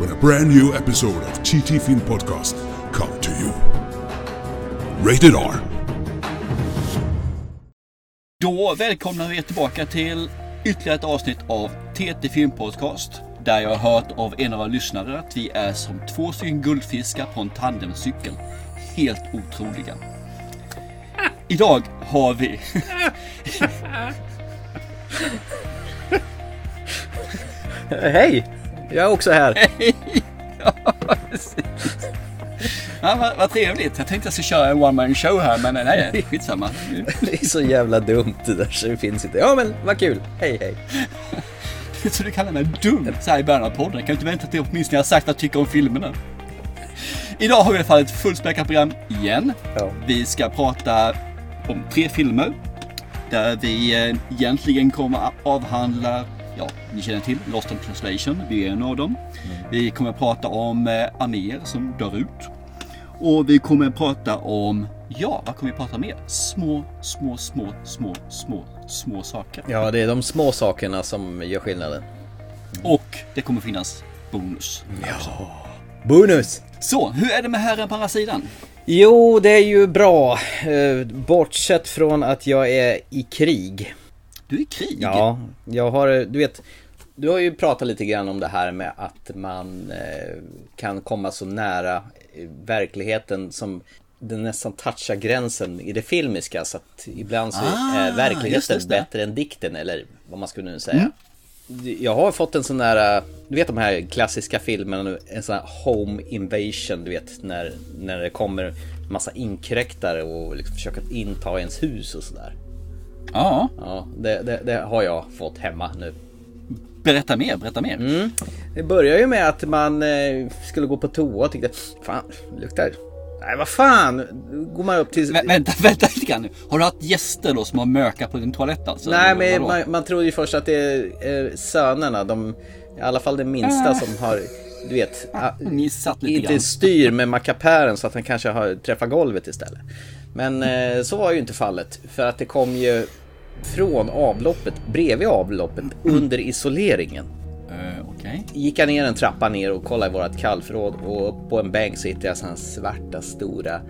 when a brand new episode of TT Film Podcast come to you. Rated R. Då välkomnar vi er tillbaka till ytterligare ett avsnitt av TT Film Podcast. Där jag har hört av en av våra lyssnare att vi är som två stycken guldfiskar på en tandemcykel. Helt otroliga. Idag har vi... Hej! Jag är också här. ja, precis. Ja, vad, vad trevligt. Jag tänkte jag skulle köra en one man show här men nej, skitsamma. Det är så jävla dumt det där så det finns inte. Ja men vad kul. Hej hej. Så du kallar mig dum så här i början av podden. Kan du inte vänta till åtminstone jag har sagt vad jag tycker om filmerna? Idag har vi i alla fall ett fullspäckat program igen. Ja. Vi ska prata om tre filmer. Där vi eh, egentligen kommer att avhandla, ja, ni känner till Lost in translation. Vi är en av dem. Vi kommer att prata om eh, arméer som dör ut. Och vi kommer att prata om, ja, vad kommer vi prata mer? Små, små, små, små, små, små saker. Ja, det är de små sakerna som gör skillnaden. Och det kommer finnas bonus. Bonus! Så, hur är det med herren på andra sidan? Jo, det är ju bra. Eh, Bortsett från att jag är i krig. Du är i krig? Ja, jag har, du vet, du har ju pratat lite grann om det här med att man eh, kan komma så nära eh, verkligheten som den nästan touchar gränsen i det filmiska så att ibland så Ah, är just verkligheten det. bättre än dikten eller vad man skulle nu säga. Jag har fått en sån där, du vet de här klassiska filmerna en sån här home invasion, du vet när, när det kommer massa inkräktare och liksom försöker inta ens hus och sådär. Ja, Ja, det, det, det har jag fått hemma nu. berätta mer, berätta mer. Mm. Det börjar ju med att man eh, skulle gå på toa och tyckte Fan, luktar Nej vad fan! Går man upp till... Vä- vänta, vänta lite grann nu. Har du haft gäster då som har mökat på din toalett alltså? Nej men man, man tror ju först att det är eh, sönerna, de, i alla fall den minsta som har, du vet, inte grann. styr med mackapären så att han kanske har träffat golvet istället. Men eh, så var ju inte fallet, för att det kom ju från avloppet, bredvid avloppet, under isoleringen. Eh, Okej. gick jag ner en trappa ner och kollade i vårat kallförråd och på en bänk sitter jag sån här svarta stora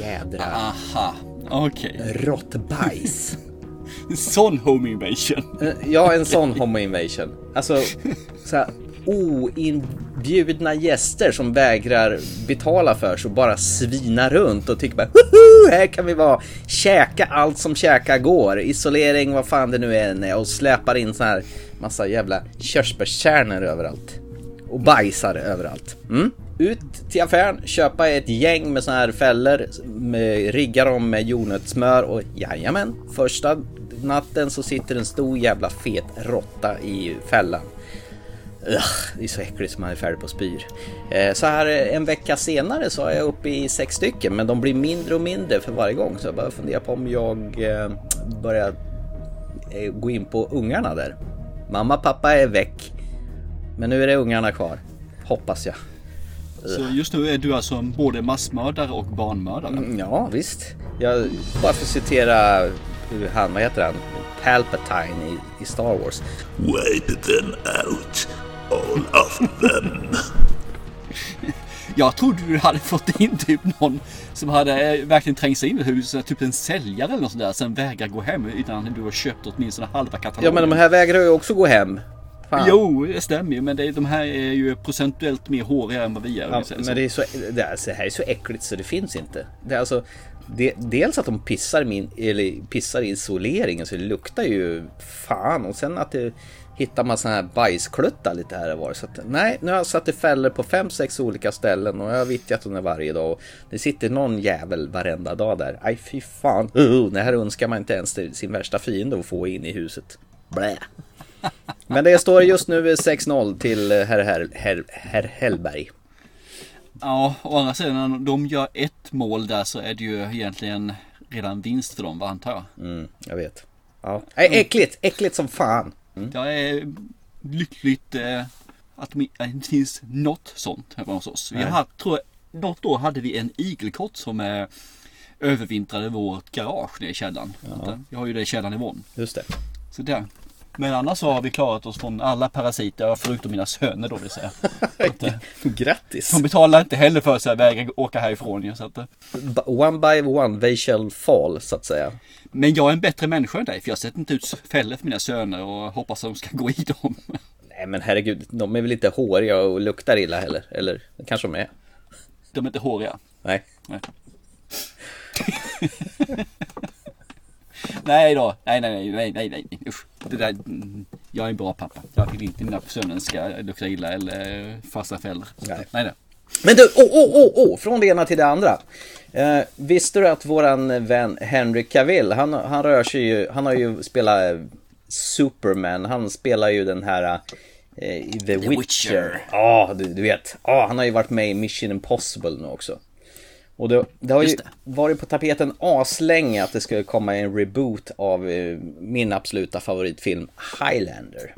jädra Aha, okej. råttbajs. Sån home invasion. Eh, Ja, en sån homo invasion. Alltså, så här bjudna gäster som vägrar betala för sig och bara svina runt och tycker bara Woho! här kan vi vara, käka allt som käka går, isolering, vad fan det nu än är och släpar in så här massa jävla körsbärskärnor överallt. Och bajsar överallt. Mm. Ut till affären, köpa ett gäng med såna här fällor, med, rigga dem med jordnötssmör och jajamän, första natten så sitter en stor jävla fet råtta i fällan. Ugh, det är så äckligt som man är färdig på spyr. Eh, Så här eh, en vecka senare så är jag uppe i sex stycken men de blir mindre och mindre för varje gång så jag börjar fundera på om jag eh, börjar eh, gå in på ungarna där. Mamma pappa är väck. Men nu är det ungarna kvar. Hoppas jag. Så just nu är du alltså både massmördare och barnmördare. Mm, Ja visst. Jag bara för att citera eh, han, vad heter han? Palpatine i, i Star Wars. Wipe them out. All of them. Jag trodde du hade fått in typ någon som hade eh, verkligen trängt sig in i huset, typ en säljare eller något sånt där, sen vägrar gå hem utan du har köpt åtminstone halva katalogen. Ja men de här vägrar ju också gå hem. Fan. Jo, det stämmer ju, men det, de här är ju procentuellt mer håriga än vad vi är. Ja, men det är så, det, alltså, det här är så äckligt så det finns inte. Det är alltså, det, dels att de pissar, min, eller pissar i isoleringen så det luktar ju fan och sen att det hittar man såna här bajskluttar lite här och var. Så att, nej, nu har jag satt i fällor på fem, sex olika ställen och jag har vittjat dem varje dag. Och det sitter någon jävel varenda dag där. Aj fy fan, uh, det här önskar man inte ens till sin värsta fiende att få in i huset. Blä. Men det står just nu 6-0 till herr, herr, herr, herr Hellberg. Ja, å andra sidan de gör ett mål där så är det ju egentligen redan vinst för dem, vad antar jag. Mm, jag vet. Ja. Äckligt, äckligt som fan. Jag är lyckligt eh, att det inte finns något sånt hemma hos oss. Vi har tror jag, något år hade vi en igelkott som eh, övervintrade vårt garage nere i källaren. Jag har ju det i källaren i Von. Just det. Så där. Men annars så har vi klarat oss från alla parasiter förutom mina söner då vill säga. Att, eh, Grattis. De betalar inte heller för sig att vägra åka härifrån. Så att, eh, One by one they shall fall, så att säga. Men jag är en bättre människa än dig för jag sätter inte ut fällor för mina söner och hoppas att de ska gå i dem. Nej men herregud, de är väl inte håriga och luktar illa heller? Eller kanske de är? De är inte håriga. Nej. Nej. nej då, nej nej nej nej nej usch. Det där, mm, jag är en bra pappa. Jag vill inte mina söner ska lukta illa eller fasta fällor. Nej. nej. nej. Men du, åh, åh, åh, åh, från det ena till det andra. Eh, visste du att våran vän Henry Cavill, han, han rör sig ju, han har ju spelat Superman, han spelar ju den här eh, The, Witcher. Ja, du, du vet. Ja, han har ju varit med i Mission Impossible nu också. Och det, det har ju det. varit på tapeten aslänge att det skulle komma en reboot av eh, min absoluta favoritfilm Highlander.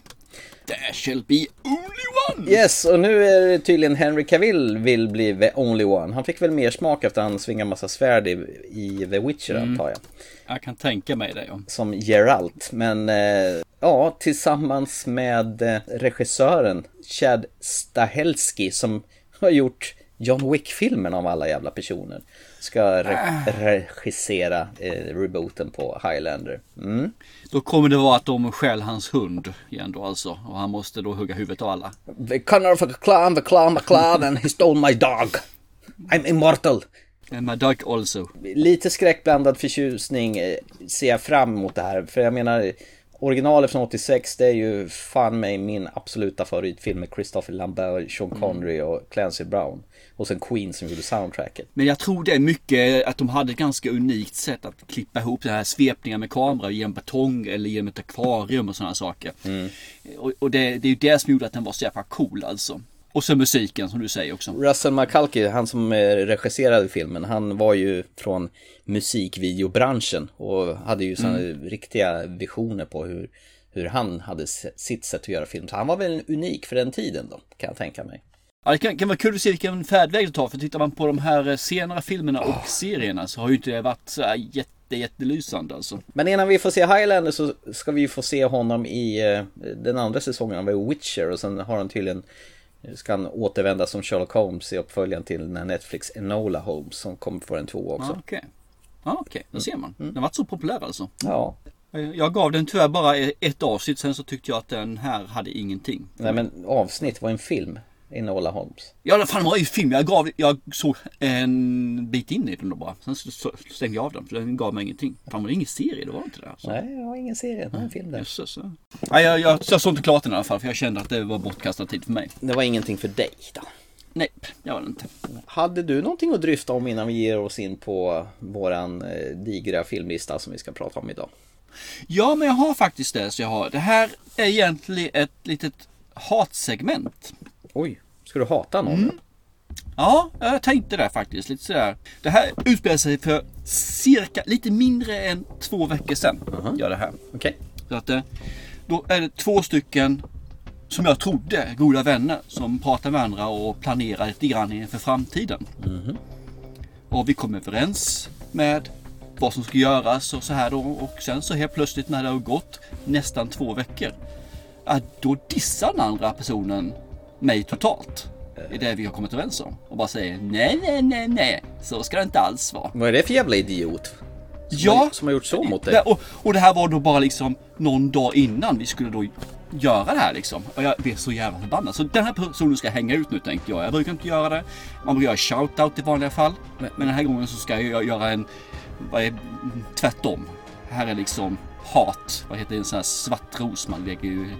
There shall be only one! Yes, och nu är det tydligen Henry Cavill vill bli the only one. Han fick väl mer smak efter att han svingade massa svärd i, i The Witcher antar jag. Jag kan tänka mig det ja. Som Geralt. Men eh, ja, tillsammans med eh, regissören Chad Stahelski som har gjort John Wick-filmen av alla jävla personer. Ska re- regissera eh, rebooten på Highlander. Mm. Då kommer det vara att de stjäl hans hund igen då alltså. Och han måste då hugga huvudet av alla. The Connor of a clown, the clown McCloud and he stole my dog. I'm immortal. And my dog also. lite skräckblandad förtjusning eh, ser jag fram emot det här. För jag menar, originalet från 86 det är ju fan mig min absoluta favoritfilm med Christopher Lambert, Sean Connery och Clancy Brown. Och sen Queen som gjorde soundtracket. Men jag tror det är mycket att de hade ett ganska unikt sätt att klippa ihop den här svepningar med kamera genom betong eller genom ett akvarium och sådana saker. Och, och det, det är ju det som gjorde att den var så jävla cool alltså. Och så musiken som du säger också. Russell McCulkey, han som eh, regisserade filmen, han var ju från musikvideobranschen och hade ju sådana riktiga visioner på hur, hur han hade sitt sätt att göra film. Så han var väl unik för den tiden då, kan jag tänka mig. Ja, det kan, kan vara kul att se vilken färdväg det tar. För tittar man på de här eh, senare filmerna och serierna så har ju inte det varit så här jätte, jättelysande alltså. Men innan vi får se Highlander så ska vi få se honom i eh, den andra säsongen av Witcher och sen har han tydligen ska han återvända som Sherlock Holmes i uppföljaren till Netflix Enola Holmes som kommer få en två också. Ja, okej. Ja, okej. Då ser man. Den har varit så populär alltså. Ja, Jag gav den tyvärr bara ett avsnitt. Sen så tyckte jag att den här hade ingenting. nej men avsnitt var en film, Enola Holmes. Ja, det fan det var ju film. Jag, gav, jag såg en bit in i den då bara. Sen så- så stängde jag av den för den gav mig ingenting. Fan, var det ingen serie? Det var inte det. Alltså. Nej, jag har ingen serie, det var en film där. Jösses. ja. Nej, jag, jag, jag såg inte klart den i alla fall för jag kände att det var bortkastad tid för mig. Det var ingenting för dig då. Nej, jag var det inte. Hade du någonting att dryfta om innan vi ger oss in på våran eh, digra filmlista som vi ska prata om idag? Ja, men jag har faktiskt det. Så jag har. Det här är egentligen ett litet hatsegment. Oj, ska du hata någon? Ja, jag tänkte det faktiskt. Lite sådär. Det här utspelar sig för cirka lite mindre än två veckor sedan. Gör det här. Okej. Så att, eh, då är det två stycken som jag trodde goda vänner som pratar med varandra och planerar lite grann inför framtiden. Och vi kom överens med vad som ska göras och så här då. Och sen så helt plötsligt när det har gått nästan två veckor. Då dissar den andra personen mig totalt. Det är det vi har kommit överens om. Och bara säger nej, nej, nej, nej. Så ska det inte alls vara. Vad är det för jävla idiot? Ja, Som har gjort så mot dig? och, och det här var då bara liksom någon dag innan vi skulle då göra det här liksom. Och jag blev så jävla förbannad. Så den här personen ska hänga ut nu tänkte jag. Jag brukar inte göra det. Man brukar göra shoutout i vanliga fall. Men, men den här gången så ska jag göra en, vad är, tvärtom. Här är liksom hat. Vad heter det? En sån här svart ros man lägger ju.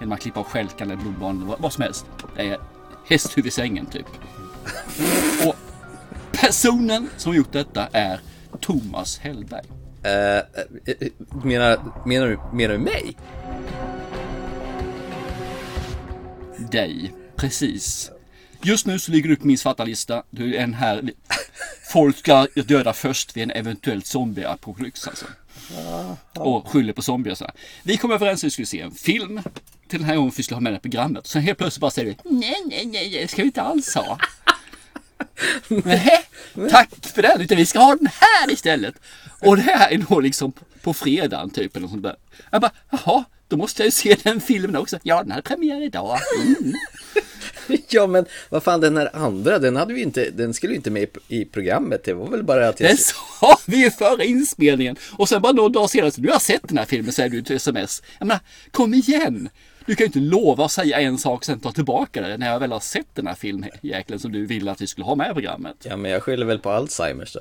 Genom att klippa av stjälkan eller blodbarn vad, vad som helst. Det är hästhuvud i sängen typ. Och personen som gjort detta är Thomas Hellberg. Eh, menar, menar, du, menar du mig? dig. Precis. Just nu så ligger du på min svarta lista. Du är en här. Folk ska döda först vid en eventuell zombieapokalyps alltså. Och skyller på zombier så här. Vi kom överens om att vi skulle se en film till den här gången vi skulle ha med det i programmet. Sen helt plötsligt bara säger vi nej, nej, nej, det ska vi inte alls ha. Nej, tack för den. Utan vi ska ha den här istället. Och det här är nog liksom på fredagen typ eller något sånt där. Jag bara, jaha, då måste jag ju se den filmen också. Ja, den hade premiär idag. Mm. Ja men vad fan den här andra, den hade vi inte, den skulle ju inte med i, programmet. Det var väl bara att jag... Det sa vi ju före inspelningen. Och sen bara någon dag senare, så du har sett den här filmen, säger du till sms. Jag menar, kom igen! Du kan ju inte lova att säga en sak och sen ta tillbaka det när jag väl har sett den här filmjäkeln som du ville att vi skulle ha med i programmet. Ja men jag skyller väl på Alzheimers då.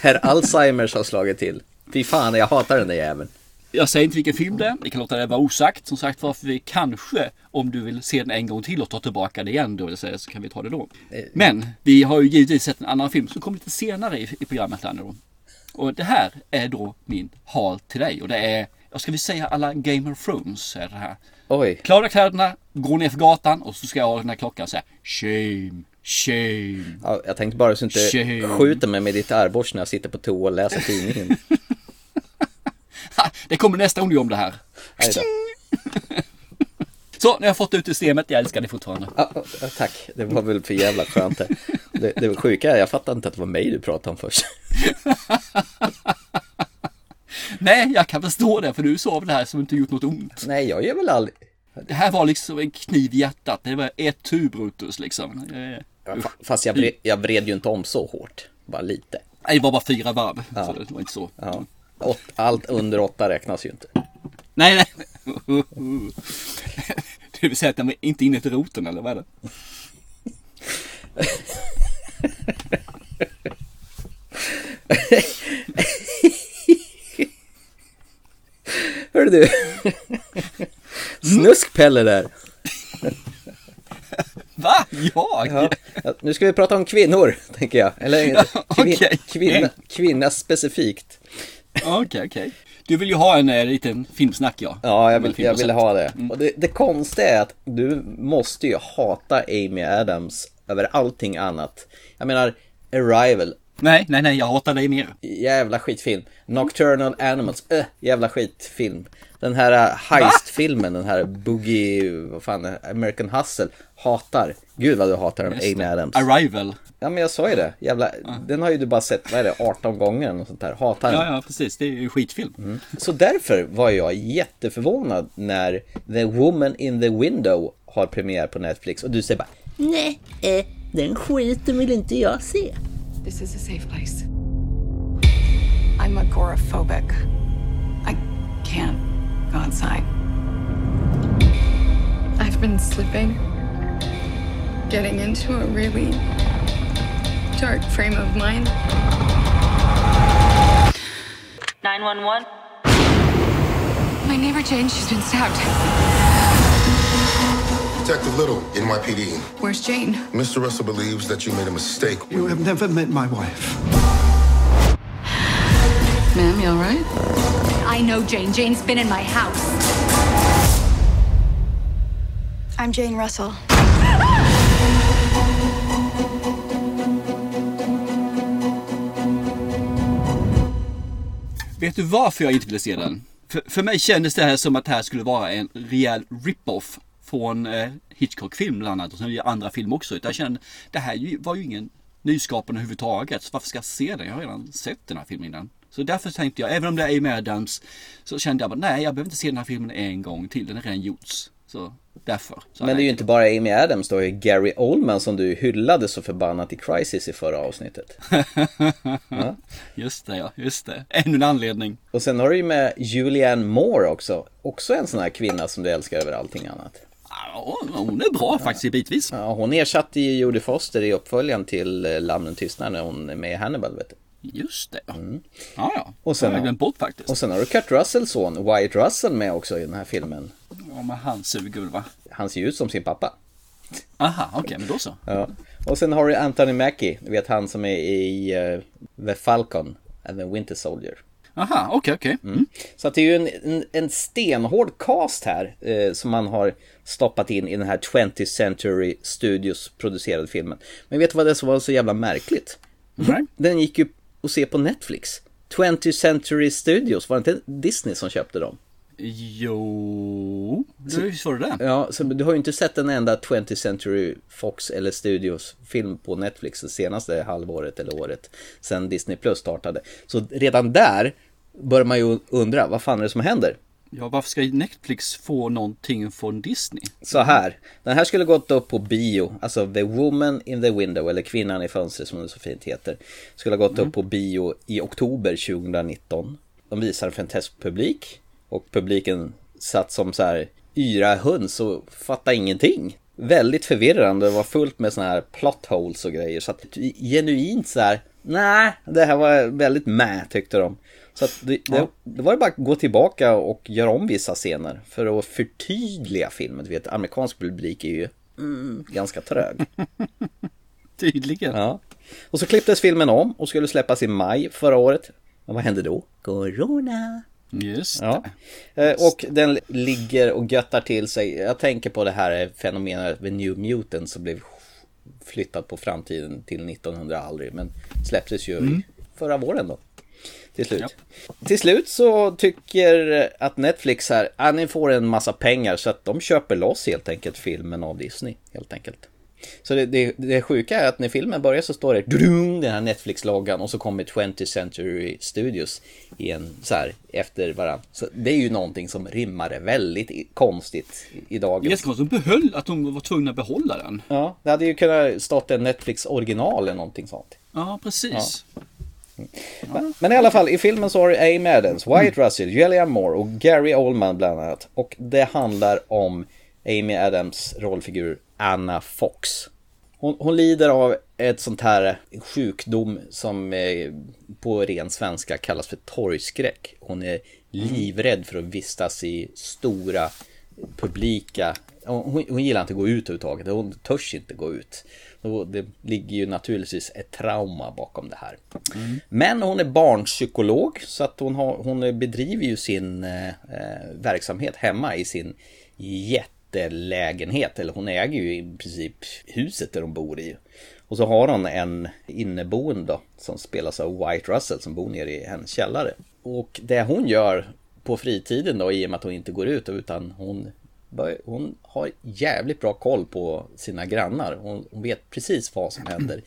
Herr Alzheimers har slagit till. Fy fan, jag hatar den där jäveln. Jag säger inte vilken film det är. Vi kan låta det vara osagt. Som sagt varför vi kanske, om du vill se den en gång till och ta tillbaka det igen då, så kan vi ta det då. Men vi har ju givetvis sett en annan film som kommer lite senare i, i programmet här nu då. Och det här är då min hal till dig och det är, jag ska vi säga alla Game of Thrones är det här. Oj. Klara kläderna, går ner för gatan och så ska jag ha den här klockan och säga Shame, shame. Ja, jag tänkte bara så inte Shame. skjuter mig med ditt arborst när jag sitter på toa och läser tidningen. Det kommer nästa gång gör om det här. Så, nu har jag fått ut systemet. Jag älskar det fortfarande. Ja, tack, det var väl för jävla skönt det. Det, det var sjuka är, jag fattar inte att det var mig du pratade om först. Nej, jag kan förstå det för du sa det här som inte gjort något ont. Nej, jag gör väl aldrig... Det här var liksom en kniv i hjärtat. Det var ett tu Brutus liksom. Eh, Fa- Fast jag vred, jag vred ju inte om så hårt. Bara lite. Nej, det var bara fyra varv. Så det var inte så. Ja. Åt, allt under åtta räknas ju inte. Nej, nej. Det vill säga att den var inte inne till roten eller vad är det? Hörru du. Snuskpelle där. Va? Jag? Ja, nu ska vi prata om kvinnor, tänker jag. Eller kvin, okej. kvinna, kvinna specifikt. Okej, okej. Du vill ju ha en eh, liten filmsnack ja. Ja, jag, vill, jag sett. ha det. Och det. Det konstiga är att du måste ju hata Amy Adams över allting annat. Jag menar, Arrival, Nej, nej, nej, jag hatar dig mer. jävla skitfilm. Nocturnal Animals, äh, jävla skitfilm. Den här äh, heist-filmen, den här Boogie, vad fan, American Hustle, hatar. Gud vad du hatar den, Amy Adams. Arrival. Ja men jag sa ju det, jävla, den har ju du bara sett, vad är det, 18 gånger eller sånt där, hatar den. Ja, ja, precis. Det är ju skitfilm. Så därför var jag jätteförvånad när The Woman in the Window har premiär på Netflix och du säger bara Nej, eh, den skiten vill inte jag se. This is a safe place. I'm agoraphobic. I can't go outside. I've been slipping, getting into a really dark frame of mind. 911. My neighbor Jane, she's been stabbed. Detective Little, NYPD. Where's Jane? Mr. Russell believes that you made a mistake. You have never met my wife. Ma'am, you all right? I know Jane. Jane's been in my house. I'm Jane Russell. Vet du varför jag inte ville se den? För, för mig kändes det här som att det här skulle vara en rejäl rip-off från eh, Hitchcock-film bland annat och sen andra film också. Utan jag kände, det här var ju ingen nyskapande överhuvudtaget. Så varför ska jag se den? Jag har redan sett den här filmen innan. Så därför tänkte jag, även om det är Amy Adams, så kände jag bara, nej jag behöver inte se den här filmen en gång till. Den är redan gjorts. Så därför. Så Men det är ju inte bara Amy Adams, då är Gary Oldman som du hyllade så förbannat i Crisis i förra avsnittet. Just det ja, just det. Ännu en anledning. Och sen har du ju med Julianne Moore också, också en sån här kvinna som du älskar över allting annat. Ja, hon är bra faktiskt bitvis. Ja, hon ersatte ju Jodie Foster i uppföljaren till eh, Lammen tystnar när hon är med i Hannibal, vet du. Just det. Ja, ja. Mm. Och sen- har jag glömt bort faktiskt. Och sen har du Kurt Russells son, Wyatt Russell, med också i den här filmen. Ja, men han suger va? Han ser ju ut som sin pappa. Aha, okej, men då så. Ja. Och sen har du Anthony Mackie, du vet han som är i eh, The Falcon and the Winter Soldier. Aha, okej, okej. Mm. Så att det är ju en, en, en stenhård cast här eh, som man har stoppat in i den här 20th Century Studios producerade filmen. Men vet du vad det som var så jävla märkligt? Nej. Den gick ju att se på Netflix. 20th Century Studios, var det inte Disney som köpte dem? Jo, visst var det det. Ja, så du har ju inte sett en enda 20th Century Fox eller Studios film på Netflix det senaste halvåret eller året sedan Disney Plus startade. Så redan där bör man ju undra, vad fan är det som händer? Ja, varför ska Netflix få någonting från Disney? Så här, den här skulle gått upp på bio, alltså The Woman in the Window, eller Kvinnan i fönstret som det så fint heter. Skulle ha gått upp på bio i oktober 2019. De visar för en testpublik och publiken satt som så här yra höns och fattade ingenting. Väldigt förvirrande, det var fullt med såna här plot holes och grejer. Så att genuint så här, nej, det här var väldigt mä tyckte de. Så det, det, det var ju bara att gå tillbaka och göra om vissa scener för att förtydliga filmen. Du vet, amerikansk publik är ju mm, ganska trög. Tydligen. Ja. Och så klipptes filmen om och skulle släppas i maj förra året. Men vad hände då? Corona. Just Ja. Eh, Och den ligger och göttar till sig. Jag tänker på det här fenomenet med New Mutant som blev flyttat på framtiden till 1900 aldrig. Men släpptes ju i förra våren då. Till slut. Till slut så tycker att Netflix här, ah, ni får en massa pengar så att de köper loss helt enkelt filmen av Disney. Helt enkelt. Så det, det, det sjuka är att när filmen börjar så står det dudung, den här Netflix-loggan och så kommer 20th Century Studios i en så här efter varandra. Så det är ju någonting som rimmar väldigt konstigt i- dagens. Jättekonstigt, de behöll att de var tvungna att behålla den. Ja, det hade ju kunnat stått en Netflix original eller någonting sånt. Ja, precis. Men, men i alla fall, i filmen så har du Amy Adams, Wyatt Russell, Julianne Moore och Gary Oldman bland annat. Och det handlar om Amy Adams rollfigur Anna Fox. Hon, hon lider av ett sånt här sjukdom som eh, på ren svenska kallas för torgskräck. Hon är livrädd för att vistas i stora publika hon, hon gillar inte att gå ut överhuvudtaget. Hon törs inte gå ut. Det ligger ju naturligtvis ett trauma bakom det här. Men hon är barnpsykolog så att hon, har, hon bedriver ju sin eh, eh, verksamhet hemma i sin jättelägenhet. Eller hon äger ju i princip huset där hon bor i. Och så har hon en inneboende då, som spelas av White Russell som bor nere i hennes källare. Och det hon gör på fritiden då i och med att hon inte går ut utan hon hon har jävligt bra koll på sina grannar. Hon, hon vet precis vad som händer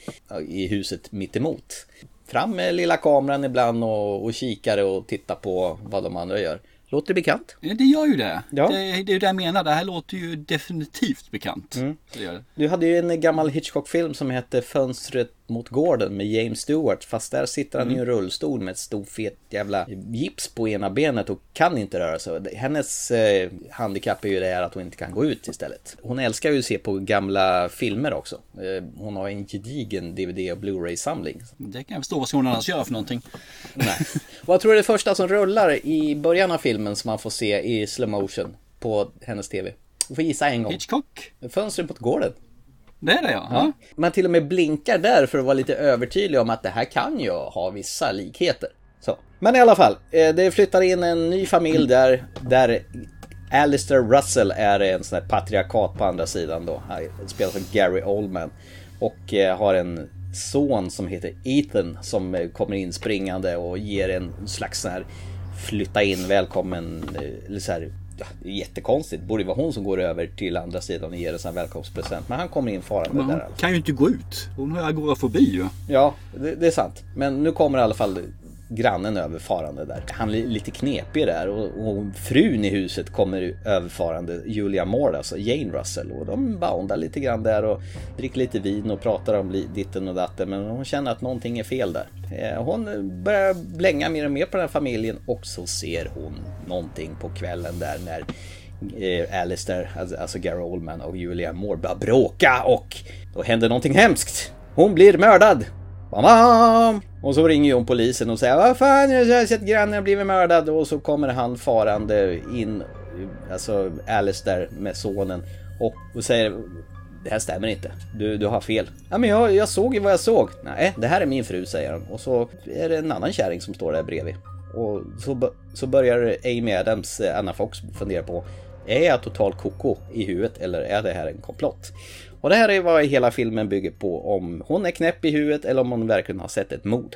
i huset mitt emot. Fram med lilla kameran ibland och, och kikare och titta på vad de andra gör. Låter det bekant? Ja, Det gör ju det. Ja. Det, det är ju det jag menar. Det här låter ju definitivt bekant. Det gör det. Du hade ju en gammal Hitchcock-film som hette Fönstret mot gården med James Stewart. Fast där sitter han i en rullstol med ett stort fet jävla gips på ena benet och kan inte röra sig. Hennes eh, handikapp är ju det här att hon inte kan gå ut istället. Hon älskar ju att se på gamla filmer också. Eh, hon har en gedigen DVD och Blu-ray-samling. Det kan jag förstå. Vad ska hon annars göra för någonting? Nej. Jag tror det är det första som rullar i början av filmen som man får se i slow motion på hennes TV. Du får gissa en gång. Hitchcock? Fönstret mot gården. Det är det ja. ja. Man till och med blinkar där för att vara lite övertydlig om att det här kan ju ha vissa likheter. Så. Men i alla fall, eh, det flyttar in en ny familj där, där Alistair Russell är en sån här patriarkat på andra sidan då. Han spelas av Gary Oldman. Och eh, har en son som heter Ethan som eh, kommer in springande och ger en slags sån här flytta in välkommen, eller så här, jättekonstigt. Borde vara hon som går över till andra sidan och ger en sån här välkomstpresent. Men han kommer in farande Men hon Alltså. kan ju inte gå ut. Hon har agorafobi ju. Ja, det, det är sant. Men nu kommer i alla fall grannen överfarande där. Han är lite knepig där och, och frun i huset kommer överfarande, Julia Moore, alltså Jane Russell. Och de boundar lite grann där och dricker lite vin och pratar om ditten och datten. Men hon känner att någonting är fel där. Eh, hon börjar blänga mer och mer på den här familjen och så ser hon någonting på kvällen där när eh, Alistair, alltså, alltså Gary Oldman och Julia Moore börjar bråka och då händer någonting hemskt. Hon blir mördad. Bam, bam! Och så ringer hon polisen och säger Vad fan, jag har sett grannen blivit mördad och så kommer han farande in, alltså Alistair med sonen och, och säger det här stämmer inte. Du, du har fel. Ja men jag, jag såg ju vad jag såg. Nej, det här är min fru säger hon Och så är det en annan kärring som står där bredvid. Och så, så börjar Amy Adams, eh, Anna Fox, fundera på är jag totalt koko i huvudet eller är det här en komplott? Och det här är vad hela filmen bygger på, om hon är knäpp i huvudet eller om hon verkligen har sett ett mord.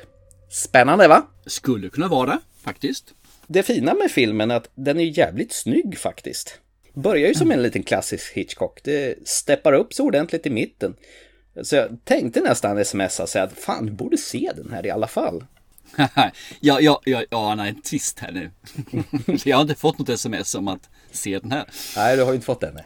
Spännande va? Skulle kunna vara det, faktiskt. Det fina med filmen är att den är jävligt snygg faktiskt. Börjar ju som en liten klassisk Hitchcock. Det steppar upp så ordentligt i mitten. Så jag tänkte nästan smsa och säga att fan, du borde se den här i alla fall. ja, ja, ja, ja, nej, en twist här nu. jag har inte fått något sms om att se den här. Nej, du har ju inte fått den.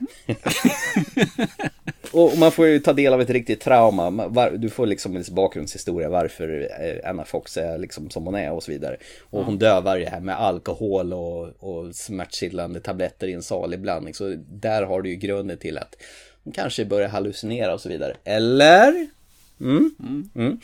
och man får ju ta del av ett riktigt trauma. Du får liksom en bakgrundshistoria varför eh, Anna Fox är liksom som hon är och så vidare. Och hon dövar det här med alkohol och, och smärtstillande tabletter i en salig blandning. Så där har du ju grunden till att hon kanske börjar hallucinera och så vidare. Eller? Mm. Mm.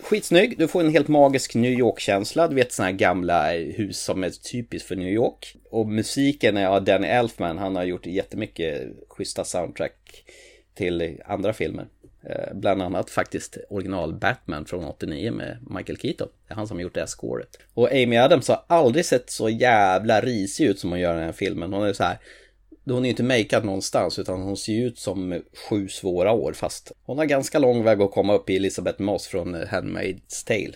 Skitsnygg, du får en helt magisk New York-känsla. Du vet sådana här gamla hus som är typiskt för New York. Och musiken av Danny Elfman, han har gjort jättemycket schyssta soundtrack till andra filmer. Eh, bland annat faktiskt original Batman från 89 med Michael Keaton. Det är han som har gjort det här scoret. Och Amy Adams har aldrig sett så jävla risig ut som hon gör i den här filmen. Hon är så här hon är inte makead någonstans utan hon ser ut som sju svåra år fast hon har ganska lång väg att komma upp i Elisabeth Moss från Handmaid's Tale.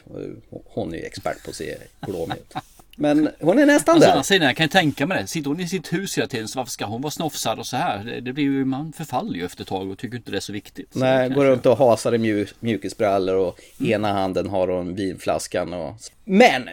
Hon är ju expert på att se glåmig ut. Men hon är nästan alltså, där. Sidan, jag kan tänka mig det. Sitter hon i sitt hus hela tiden så varför ska hon vara snofsad och så här? Det, det blir ju, man förfaller ju efter ett tag och tycker inte det är så viktigt. Nej, går runt och hasar i mjuk, mjukisbrallor och mm. ena handen har hon vinflaskan och... Men!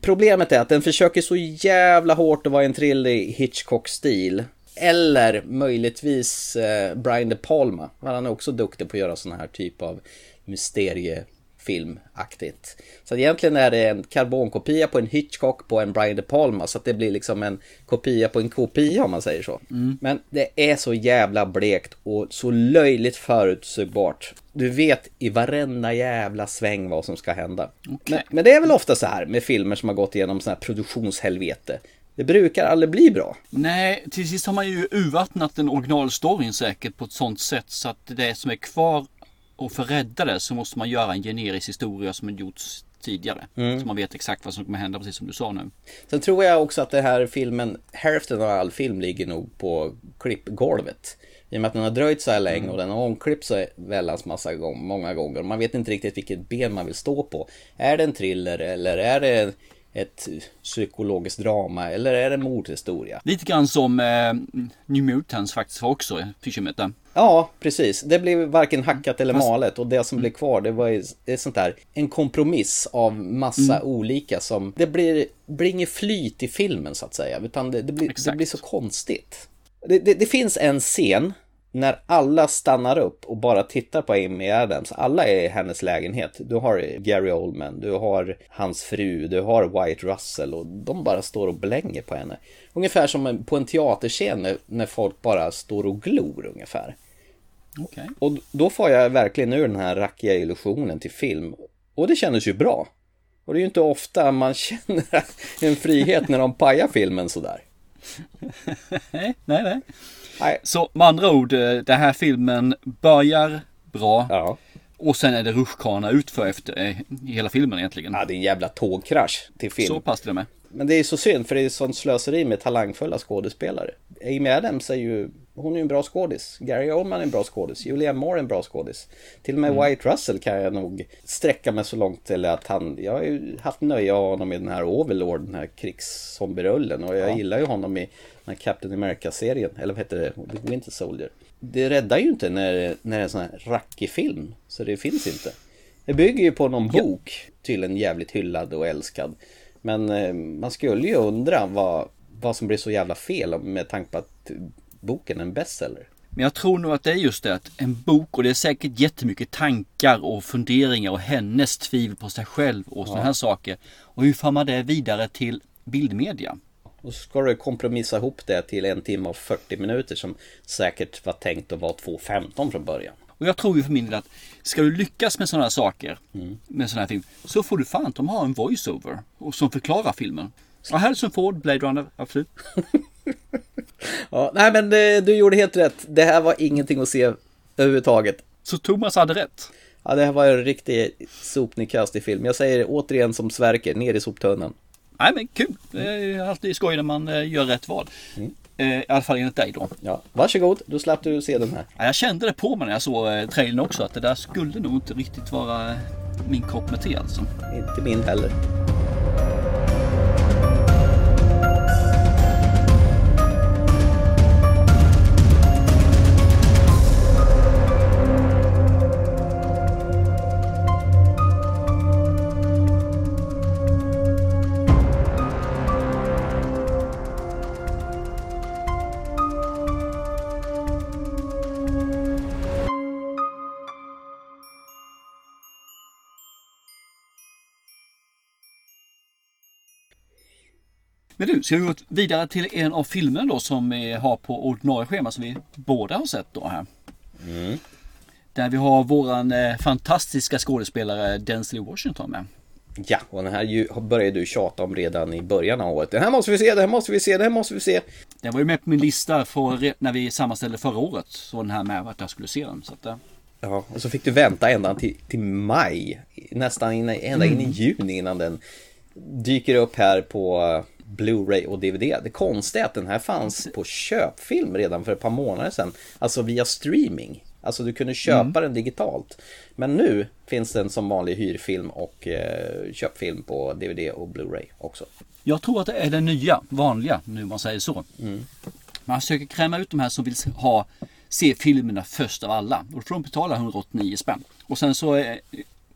Problemet är att den försöker så jävla hårt att vara en trillig Hitchcock-stil. Eller möjligtvis eh, Brian De Palma. Han är också duktig på att göra sådana här typ av mysteriefilmaktigt. Så egentligen är det en karbonkopia på en Hitchcock på en Brian De Palma. Så att det blir liksom en kopia på en kopia om man säger så. Mm. Men det är så jävla blekt och så löjligt förutsägbart. Du vet i varenda jävla sväng vad som ska hända. Okay. Men, men, det är väl ofta så här med filmer som har gått igenom sådana här produktionshelvete. Det brukar aldrig bli bra. Nej, till sist har man ju urvattnat den originalstoryn säkert på ett sånt sätt så att det som är kvar och för att rädda det så måste man göra en generisk historia som har gjorts tidigare. Mm. Så man vet exakt vad som kommer hända, precis som du sa nu. Sen tror jag också att det här filmen, hälften av all film ligger nog på klippgolvet. I och med att den har dröjt så här länge mm. och den har omklippt så väldans massa gång, många gånger. Man vet inte riktigt vilket ben man vill stå på. Är det en thriller eller är det ett psykologiskt drama eller är det en mordhistoria? Lite grann som eh, New Mutants faktiskt var också bekymret där. Ja, precis. Det blev varken hackat eller Fast... malet och det som blev kvar det var det sånt där en kompromiss av massa mm. olika som det blir, blir inget flyt i filmen så att säga utan det, det, blir, det blir så konstigt. Det, det finns en scen när alla stannar upp och bara tittar på Amy Adams, alla är i hennes lägenhet. Du har Gary Oldman, du har hans fru, du har White Russell och de bara står och blänger på henne. Ungefär som på en teaterscen när folk bara står och glor ungefär. Okay. Och då får jag verkligen ur den här rackiga illusionen till film. Och det kändes ju bra. Och det är ju inte ofta man känner en frihet när de pajar filmen sådär. nej, nej. Nej. Så med andra ord, eh, den här filmen börjar bra. Ja. Och sen är det rutschkana utför efter eh, hela filmen egentligen. Ja, det är en jävla tågkrasch till film. Så pass till och med. Men det är så synd för det är sånt slöseri med talangfulla skådespelare. Amy Adams är ju, hon är ju en bra skådis. Gary Oldman är en bra skådis. Julia Moore är en bra skådis. Till och med mm. White Russell kan jag nog sträcka mig så långt till att han, jag har ju haft nöje av honom i den här Overlord, den här krigszombierullen och jag ja. gillar ju honom i den här Captain America-serien, eller vad heter det? Winter Soldier. Det räddar ju inte när, när det är en sån här rackig film, så det finns inte. Det bygger ju på någon bok, tydligen jävligt hyllad och älskad. Men eh, man skulle ju undra vad, vad som blir så jävla fel med tanke på att boken är en bestseller. Men jag tror nog att det är just det att en bok och det är säkert jättemycket tankar och funderingar och hennes tvivel på sig själv och sådana ja. här saker. Och hur får man det vidare till bildmedia? Och så ska du kompromissa ihop det till en timme och 40 minuter som säkert var tänkt att vara 2.15 från början. Och jag tror ju för min del att ska du lyckas med sådana här saker, mm. med sådana här film, så får du fan de ha en voiceover som förklarar filmen. Ja, Harrison Ford, Blade Runner, absolut. ja, nej men eh, du gjorde helt rätt. Det här var ingenting att se överhuvudtaget. Så Thomas hade rätt? Ja, det här var en riktig sopnedkast i film. Jag säger det återigen som Sverker, ner i soptunnan. Nej men kul. Det är alltid skoj när man eh, gör rätt val. Eh, I alla fall enligt dig då. Ja, varsågod, då slapp du se den här. Ja, Jag kände det på mig när jag såg eh, trailern också att det där skulle nog inte riktigt vara min kopp med te alltså. Inte min heller. Men du, ska vi gå vidare till en av filmerna då som vi har på ordinarie schema som vi båda har sett då här. Där vi har våran eh, fantastiska skådespelare Denzel Washington med. Ja, och den här ju- började du tjata om redan i början av året. Den här måste vi se, den här måste vi se, den här måste vi se. Den var ju med på min lista för, när vi sammanställde förra året. Så den här med att jag skulle se den. Så att, eh, Ja, och så fick du vänta ända till, till maj, nästan in, ända in i juni innan den dyker upp här på eh, Blu-ray och DVD. Det konstiga är att den här fanns på köpfilm redan för ett par månader sedan, alltså via streaming. Alltså du kunde köpa den digitalt. Men nu finns den som vanlig hyrfilm och eh, köpfilm på DVD och Blu-ray också. Jag tror att det är den nya, vanliga, nu man säger så. Man försöker kräma ut de här som vill ha, se filmerna först av alla. Och då får de betala 189 spänn. Och sen så eh,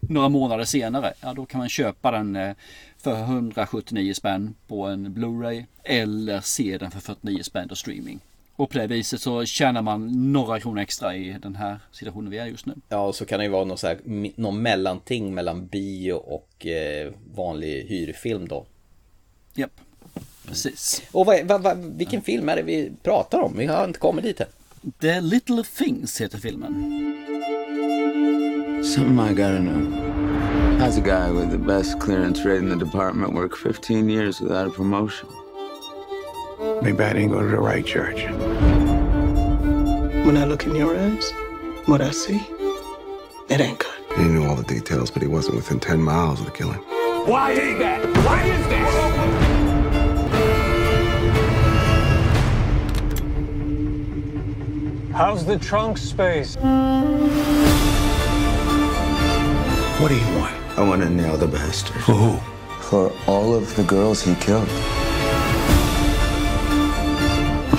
några månader senare, ja då kan man köpa den eh, för 179 spänn på en Blu-ray eller se den för 49 spänn på streaming. Och på det viset så tjänar man några kronor extra i den här situationen vi är just nu. Ja, och så kan det ju vara någon, så här, någon mellanting mellan bio och eh, vanlig hyrfilm då. Japp, precis. Och vad, vad, vad, vilken film är det vi pratar om? Vi har inte kommit dit än. The Little Things heter filmen. Something I gotta know. How's a guy with the best clearance rate in the department work 15 years without a promotion? Maybe I didn't go to the right church. When I look in your eyes, what I see, it ain't good. He knew all the details, but he wasn't within 10 miles of the killing. Why is that? Why is that? How's the trunk space? What do you want? I want to nail the bastard. For who? For all of the girls he killed.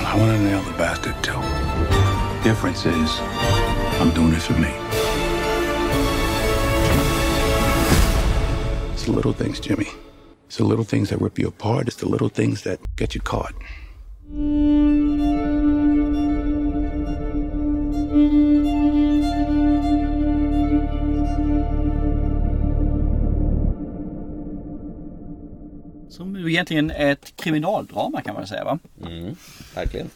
I want to nail the bastard too. Difference is, I'm doing it for me. It's the little things, Jimmy. It's the little things that rip you apart. It's the little things that get you caught. Som egentligen är ett kriminaldrama kan man säga va? Mm, verkligen.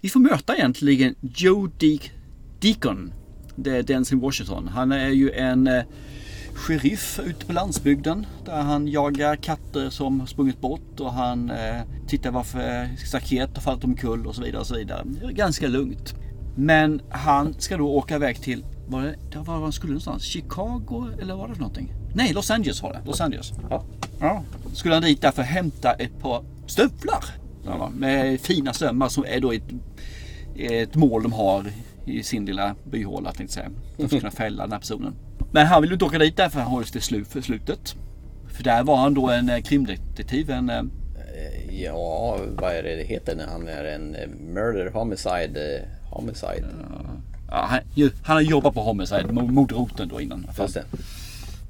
Vi får möta egentligen Joe De- Deacon. Det är Denzel Washington. Han är ju en eh, sheriff ute på landsbygden. Där han jagar katter som sprungit bort och han eh, tittar varför staket har fallit omkull och så vidare. Och så vidare. Det är ganska lugnt. Men han ska då åka iväg till, var det, var han skulle någonstans? Chicago eller vad var det för någonting? Nej, Los Angeles var det. Los Angeles. Ja. Ja. Skulle han dit därför hämta ett par stövlar. Ja, med fina sömmar som är då ett, ett mål de har i sin lilla byhåla tänkte säga. De ska kunna fälla den här personen. Men han vill inte åka dit därför han ju till slut för slutet. För där var han då en eh, krimdetektiv. En, eh, Ja, vad är det det heter när han är en eh, murder homicide? Homicide. ja, han, han har jobbat på Homicide, mo- mordroten då innan. Just det.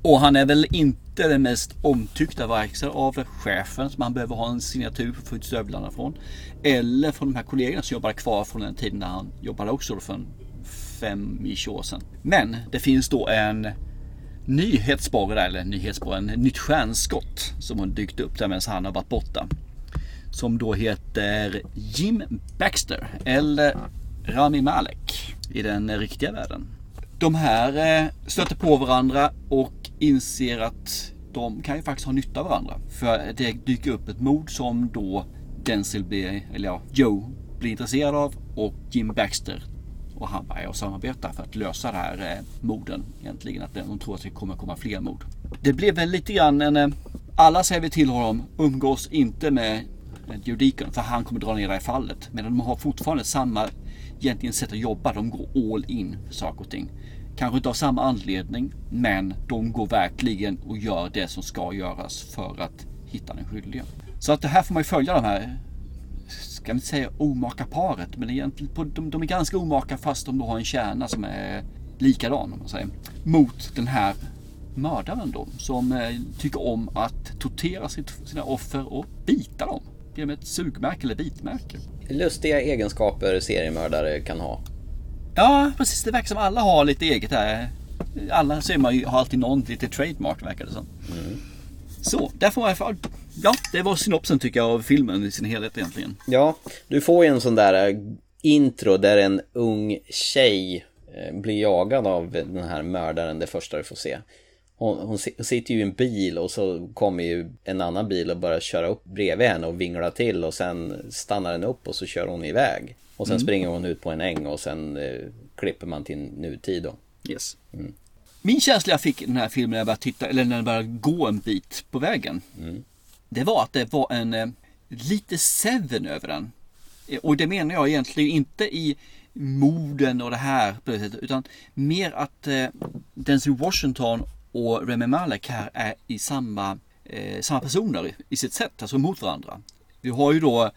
Och han är väl inte den mest omtyckta varken av chefen som han behöver ha en signatur för att få ut stövlarna från. Eller från de här kollegorna som jobbade kvar från den tiden när han jobbade också för en fem i år sedan. Men det finns då en nyhetsborre där, eller nyhetsborre, en nytt stjärnskott som har dykt upp där medan han har varit borta. Som då heter Jim Baxter eller Rami Malek i den riktiga världen. De här eh, stöter på varandra och inser att de kan ju faktiskt ha nytta av varandra. För det dyker upp ett mord som då Denzel blir, eller ja, Joe blir intresserad av och Jim Baxter och han börjar samarbeta för att lösa det här eh, morden egentligen. Att de tror att det kommer komma fler mord. Det blev väl lite grann en, eh, alla säger vi till honom, umgås inte med Joe Deacon för han kommer dra ner det här fallet. Men de har fortfarande samma egentligen sätt att jobba. De går all in för saker och ting. Kanske inte av samma anledning, men de går verkligen och gör det som ska göras för att hitta den skyldiga. Så att det här får man ju följa de här, ska vi inte säga omaka paret, men egentligen på, de, de är ganska omaka fast de då har en kärna som är likadan om man säger. Mot den här mördaren då som eh, tycker om att tortera sitt, sina offer och bita dem. Genom ett sugmärke eller bitmärke. Lustiga egenskaper seriemördare kan ha. Ja, precis. Det verkar som alla har lite eget där. Alla ser man ju, har alltid någon lite trademark verkar det som. Mm. Så, där får man Ja, det var synopsen tycker jag av filmen i sin helhet egentligen. Ja, du får ju en sån där eh, intro där en ung tjej eh, blir jagad av den här mördaren det första du får se. Hon, hon, sitter ju i en bil och så kommer ju en annan bil och börjar köra upp bredvid henne och vingla till och sen stannar den upp och så kör hon iväg. Och sen mm. springer hon ut på en äng och sen eh, klipper man till nutid då. Yes. Mm. Min känsla jag fick i den här filmen när jag började titta, eller när jag började gå en bit på vägen. Mm. Det var att det var en eh, lite Seven över den. Och det menar jag egentligen inte i morden och det här utan mer att eh, Denzel Washington och Remy Malek här är i samma, eh, samma personer i sitt sätt, alltså mot varandra. Vi har ju då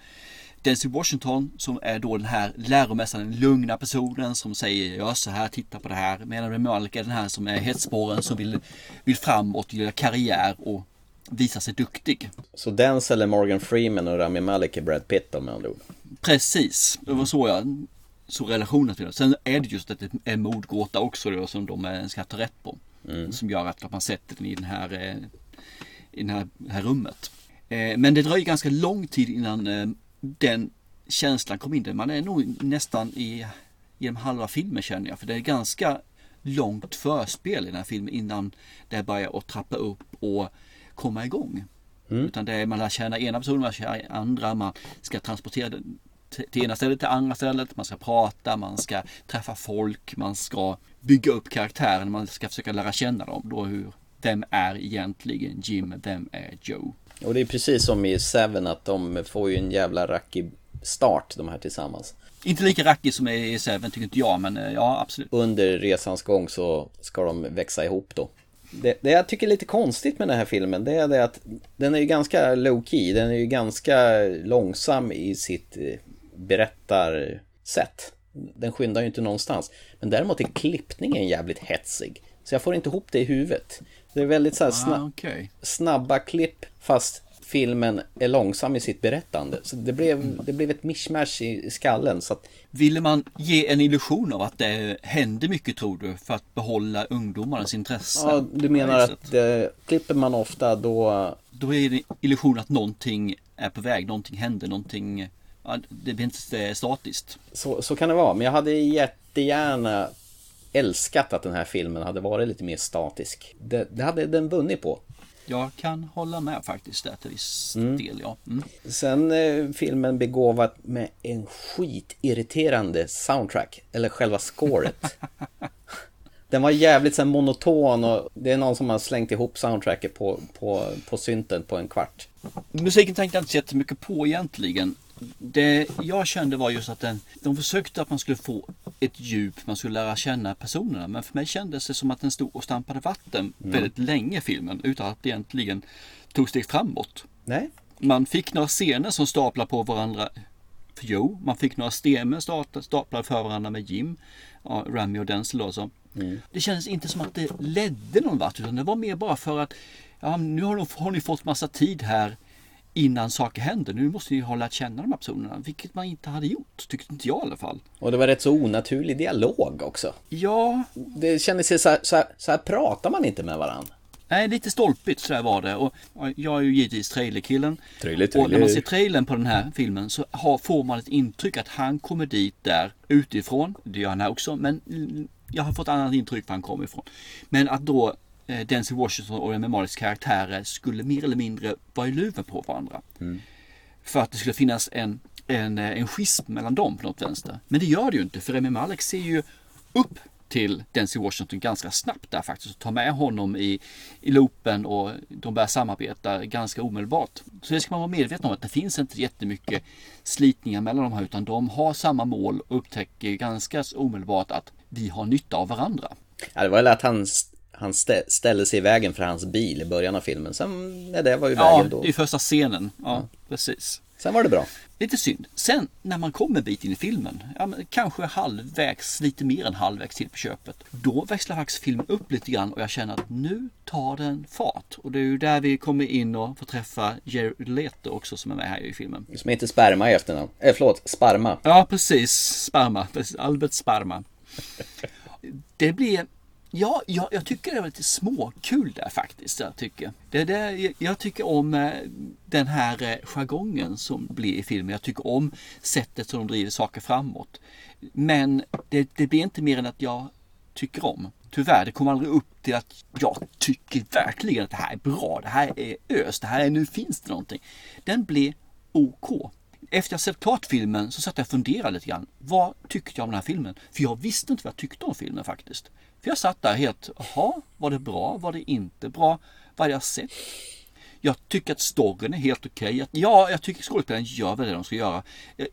Denzel Washington som är då den här läromästaren, den lugna personen som säger gör så här, titta på det här. Medan Remy Malek är den här som är hetspåren som vill, vill framåt, göra karriär och visa sig duktig. Så Denzel är Morgan Freeman och Rami Malek är Brad Pitt om andra ord? Precis, det var så jag såg relationen till det. Sen är det just att det är mordgåta också då, som de ska ta rätt på. Mm. Som gör att man sätter den i, den här, eh, i den här, här rummet. Eh, men det dröjer ganska lång tid innan eh, den känslan kom in. Man är nog nästan i genom halva filmen känner jag. För det är ganska långt förspel i den här filmen innan det börjar att trappa upp och komma igång. Mm. Utan det är man lär känna ena personen, man känner andra, man ska transportera den till ena stället till andra stället, man ska prata, man ska träffa folk, man ska bygga upp karaktären, man ska försöka lära känna dem. Då hur, vem är egentligen Jim, vem är Joe? Och det är precis som i Seven att de får ju en jävla rackig start de här tillsammans. Inte lika rackig som i Seven tycker inte jag, men eh, ja absolut. Under resans gång så ska de växa ihop då. Det, det jag tycker är lite konstigt med den här filmen det är det att den är ju ganska low key, den är ju ganska långsam i sitt eh, berättarsätt. Den skyndar ju inte någonstans. Men däremot är klippningen jävligt hetsig. Så jag får inte ihop det i huvudet. Det är väldigt så sna ah, okay. snabba klipp fast filmen är långsam i sitt berättande. Så det blev, det blev ett mishmash i skallen. Så att... Ville man ge en illusion av att det händer mycket tror du för att behålla ungdomarnas intresse? Ja, du menar att eh, klipper man ofta då... Då är det illusion att någonting är på väg, någonting händer, någonting det blir inte statiskt. Så, så kan det vara, men jag hade jättegärna älskat att den här filmen hade varit lite mer statisk. Det, det hade den vunnit på. Jag kan hålla med faktiskt där till viss mm. del, ja. Mm. Sen eh, filmen begåvad med en skitirriterande soundtrack, eller själva scoret. Den var jävligt så monoton och det är någon som har slängt ihop soundtracket på, på, på synten på en kvart. Musiken tänkte jag inte så jättemycket på egentligen det jag kände var just att den, de försökte att man skulle få ett djup, man skulle lära känna personerna. Men för mig kändes det som att den stod och stampade vatten mm. väldigt länge filmen utan att det egentligen tog steg framåt. Nej. Man fick några scener som staplar på varandra för Joe. Man fick några stemer staplade för varandra med Jim, ja, Rami och Denzel då. Så. Mm. Det kändes inte som att det ledde någon vart utan det var mer bara för att ja, nu har, de, har ni fått massa tid här innan saker händer. Nu måste ni ha lärt känna de här personerna, vilket man inte hade gjort, tyckte inte jag i alla fall. Och det var rätt så onaturlig dialog också. Ja. Det kändes så här, så här, så här pratar man inte med varandra. Nej, lite stolpigt så var det. Och jag är ju givetvis trailerkillen. Trailer, trailer. Och när man ser trailern på den här filmen så har, får man ett intryck att han kommer dit där utifrån. Det gör han här också. Men jag har fått annat intryck var han kommer ifrån. Men att då Denzel Washington och Remy Maleks karaktärer skulle mer eller mindre vara i luven på varandra. Mm. För att det skulle finnas en, en, en schism mellan dem på något vänster. Men det gör det ju inte för Remy Malek ser ju upp till Denzel Washington ganska snabbt där faktiskt och tar med honom i, i loopen och de börjar samarbeta ganska omedelbart. Så det ska man vara medveten om att det finns inte jättemycket slitningar mellan de här utan de har samma mål och upptäcker ganska omedelbart att vi har nytta av varandra. Ja, det var väl att han, han stä, ställde sig i vägen för hans bil i början av filmen. Sen, när det var i vägen ja, då. Är första scenen. Ja, ja, precis. Sen var det bra. Lite synd. Sen när man kommer en bit in i filmen, ja, kanske halvvägs, lite mer än halvvägs till på köpet. Då växlar faktiskt filmen upp lite grann och jag känner att nu tar den fart. Och det är ju där vi kommer in och får träffa Jared Leto också som är med här i filmen. Som heter Sperma i efternamn. Eh, förlåt, Sparma. Ja, precis. Sparma. Albert Sparma. Det blir Ja, jag, jag, tycker det var lite småkul där faktiskt. Jag tycker, det det, jag tycker om eh, den här eh, jargongen som blir i filmen. Jag tycker om sättet som de driver saker framåt. Men det, det blir inte mer än att jag tycker om. Tyvärr, det kommer aldrig upp till att jag tycker verkligen att det här är bra. Det här är ös. Det här är nu finns det någonting. Den blir OK. Efter jag sett klart filmen så satt jag och funderade lite grann. Vad tyckte jag om den här filmen? För jag visste inte vad jag tyckte om filmen faktiskt. För jag satt där helt, jaha, var det bra? Var det inte bra? Vad hade jag sett? Jag tycker att storyn är helt okej. Okay. Ja, jag tycker skådespelaren gör väl det de ska göra.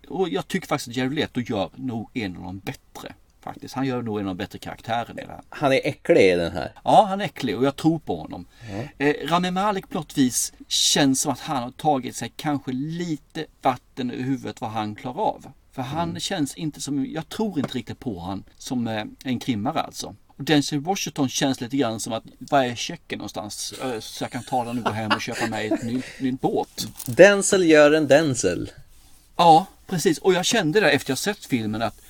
Och jag tycker faktiskt att Jared Leto gör nog en av de bättre. Faktiskt. Han gör nog en av de bättre karaktärerna i det här. Han är äcklig i den här. Ja, han är äcklig och jag tror på honom. Mm. Eh, Rami Malek på något vis känns som att han har tagit sig kanske lite vatten ur huvudet vad han klarar av. För han mm. känns inte som, jag tror inte riktigt på han som eh, en krimmare alltså. Och Denzel Washington känns lite grann som att, var är checken någonstans? Så jag kan ta den och gå hem och köpa mig ett ny, ny båt. Denzel gör en Denzel. Ja, precis. Och jag kände det efter jag sett filmen att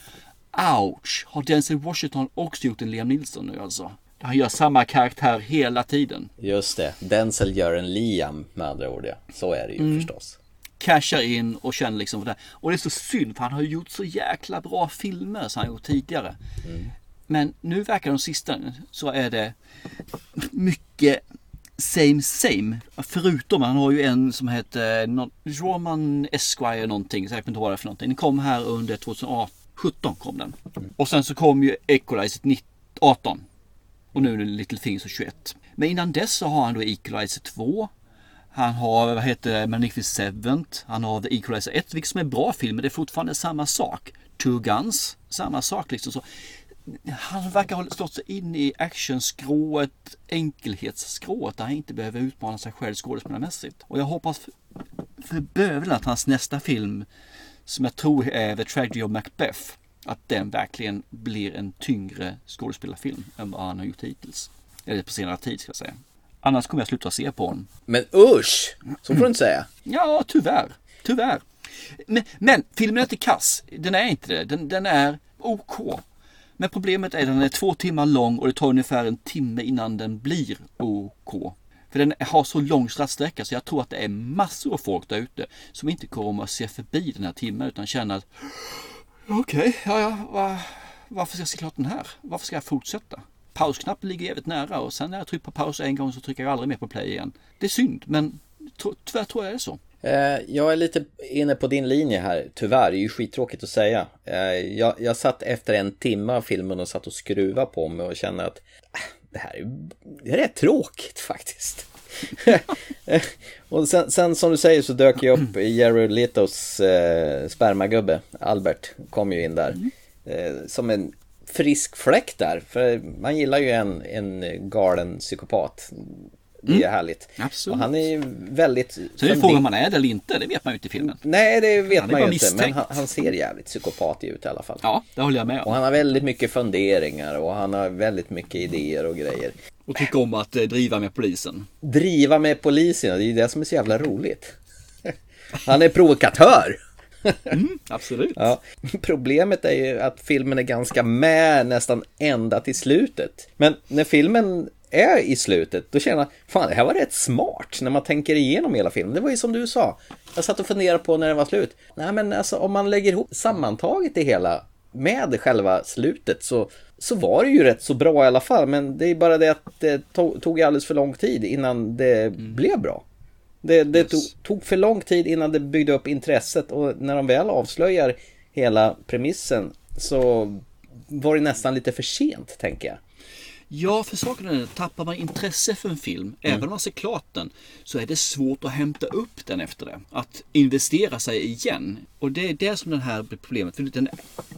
ouch, har Denzel Washington också gjort en Liam Nilsson nu alltså? Han gör samma karaktär hela tiden. Just det, Denzel gör en Liam med andra ord ja. Så är det ju mm. förstås. Cashar in och känner liksom för det. Och det är så synd för han har gjort så jäkla bra filmer som han gjort tidigare. Mm. Men nu verkar de sista så är det mycket same same. Förutom han har ju en som heter Roman Esquire någonting. Så jag vet inte vad det är för någonting. Den kom här under 2017 kom den. Och sen så kom ju Equalizer 18. Och nu är det Little Things 21. Men innan dess så har han då Equalizer 2. Han har, vad heter det, Magnificent Han har The Equalizer 1, vilket som är bra film, men det är fortfarande samma sak. Two Guns, samma sak liksom. Så han verkar ha slått sig in i actionskrået, enkelhetsskrået där han inte behöver utmana sig själv skådespelarmässigt. Och jag hoppas för, bövelen att hans nästa film, som jag tror är The Tragedy of Macbeth, att den verkligen blir en tyngre skådespelarfilm än vad han har gjort hittills. Eller på senare tid ska jag säga. Annars kommer jag sluta se på honom. Men usch! Så får du inte säga. Ja, tyvärr. Tyvärr. Men, men filmen är inte kass. Den är inte det. Den, den är OK. Men problemet är att den är två timmar lång och det tar ungefär en timme innan den blir OK. För den har så lång straffsträcka så jag tror att det är massor av folk där ute som inte kommer att se förbi den här timmen utan känner att okej, okay, ja, ja, va, varför ska jag se klart den här? Varför ska jag fortsätta? Pausknappen ligger jävligt nära och sen när jag trycker på paus en gång så trycker jag aldrig mer på play igen. Det är synd, men tyvärr tror jag det är så. Eh, jag är lite inne på din linje här, tyvärr. Det är ju skittråkigt att säga. Eh, jag, jag satt efter en timme av filmen och satt och skruvade på mig och kände att äh, det här är, det är rätt tråkigt faktiskt. och sen, sen, som du säger så dök jag upp Jared Letos eh, spermagubbe, Albert, kom ju in där. Eh, som en frisk fläck där, för man gillar ju en, en galen psykopat. Det är mm. härligt. Absolut. Och han är ju väldigt... Så det är frågan om han är det eller inte, det vet man ju inte i filmen. Nej, det vet man ju inte. Men han, han, ser jävligt psykopatig ut i alla fall. Ja, det håller jag med om. Och han har väldigt mycket funderingar och han har väldigt mycket idéer och grejer. Och tycker om att eh, driva med polisen. Driva med polisen, det är ju det som är så jävla roligt. Han är provokatör. Mm, absolut. Ja. Problemet är ju att filmen är ganska med nästan ända till slutet. Men när filmen är i slutet, då känner jag, fan det här var rätt smart när man tänker igenom hela filmen. Det var ju som du sa, jag satt och funderade på när det var slut. Nej men alltså om man lägger ihop sammantaget det hela med själva slutet så, så var det ju rätt så bra i alla fall. Men det är bara det att det tog, tog alldeles för lång tid innan det mm. blev bra. Det, det yes. tog, tog, för lång tid innan det byggde upp intresset och när de väl avslöjar hela premissen så var det nästan lite för sent, tänker jag. Ja, för saken är tappar man intresse för en film, Mm. även om man ser klart den, så är det svårt att hämta upp den efter det. Att investera sig igen. Och det är det som den här problemet. För den,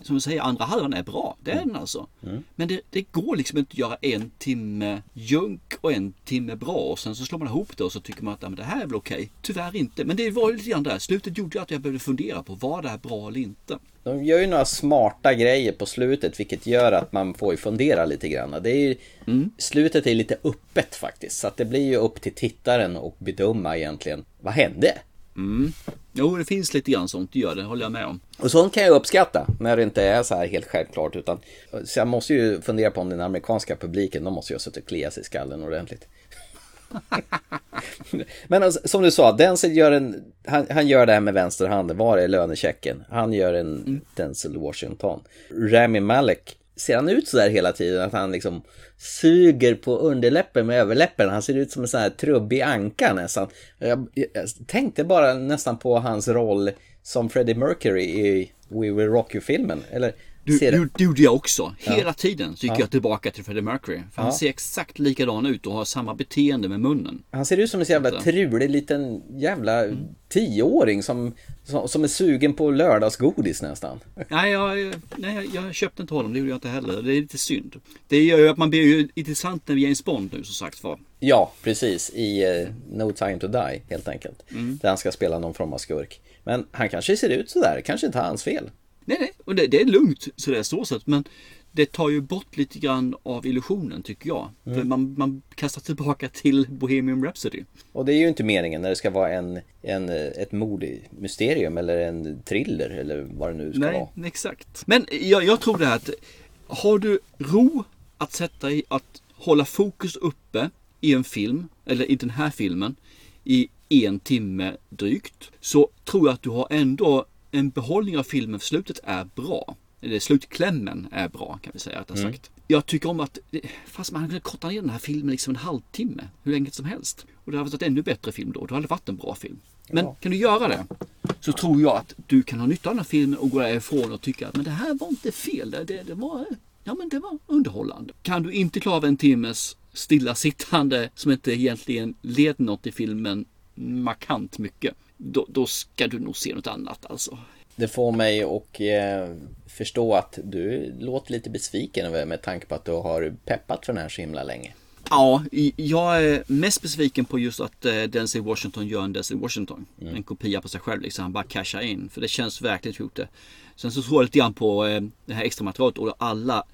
som du säger, andra halvan är bra. Det är den alltså. Mm. Men det, det går liksom inte att göra en timme junk och en timme bra. Och sen så slår man ihop det och så tycker man att ja, det här är väl okej. Tyvärr inte. Men det var ju lite grann där. Slutet gjorde att jag behövde fundera på, var det här bra eller inte? De gör ju några smarta grejer på slutet vilket gör att man får ju fundera lite grann. Det är ju, Slutet är lite öppet faktiskt. Så att det blir ju upp till tittaren att bedöma egentligen. Vad hände? Mm. Jo, det finns lite grann sånt, det gör det, håller jag med om. Och sånt kan jag uppskatta när det inte är så här helt självklart. Utan, så jag måste ju fundera på om den amerikanska publiken, de måste ju ha suttit och kliat sig i skallen ordentligt. Men alltså, som du sa, Denzel gör en, han, han gör det här med vänsterhanden, var är lönechecken? Han gör en Denzel Washington. Rami Malek, ser han ut sådär hela tiden? Att han liksom suger på underläppen med överläppen? Han ser ut som en sån här trubbig anka nästan. Jag, jag tänkte bara nästan på hans roll som Freddie Mercury i We Will Rock You-filmen. Eller Du, ser det gjorde jag också. Hela Ja. tiden så gick Ja. jag tillbaka till Freddie Mercury. För han Ja. ser exakt likadan ut och har samma beteende med munnen. Han ser ut som en så jävla trulig liten jävla tioåring som, som, som är sugen på lördagsgodis nästan. Nej, jag, nej, jag- jag köpte inte honom. Det gjorde jag inte heller. Det är lite synd. Det gör ju att man blir ju intressant när vi är James Bond nu som sagt var. Ja, precis. I eh, No Time To Die, helt enkelt. Mm. Där han ska spela någon form av skurk. Men han kanske ser ut sådär, kanske inte hans fel. Nej, nej. Och det, det är lugnt så det är så sett. Men det tar ju bort lite grann av illusionen tycker jag. För Mm. man, man kastar tillbaka till Bohemian Rhapsody. Och det är ju inte meningen när det ska vara en, en, ett mordmysterium eller en thriller eller vad det nu ska Nej, vara. exakt. Men jag, jag tror det här att har du ro att sätta i att hålla fokus uppe i en film, eller i den här filmen, i en timme drygt, så tror jag att du har ändå en behållning av filmen, för slutet är bra. Eller slutklämmen är bra kan vi säga rättare Mm. sagt. Jag tycker om att, fast man kunde korta ner den här filmen liksom en halvtimme, hur länge som helst. Och det hade varit en ännu bättre film då, då hade det varit en bra film. Men kan du göra det så tror jag att du kan ha nytta av den här filmen och gå därifrån och tycka att men det här var inte fel. Det, det, det, var, ja, men det var underhållande. Kan du inte klara av en timmes stillasittande som inte egentligen leder något i filmen markant mycket. Då, då ska du nog se något annat alltså. Det får mig att eh, förstå att du låter lite besviken över med tanke på att du har peppat för den här så himla länge. Ja, jag är mest besviken på just att eh, Denzel Washington gör en Denzel Washington. En kopia på sig själv liksom. Han bara cashar in. För det känns verkligen gjort det. Sen så tror jag lite grann på eh, det här extra materialet och alla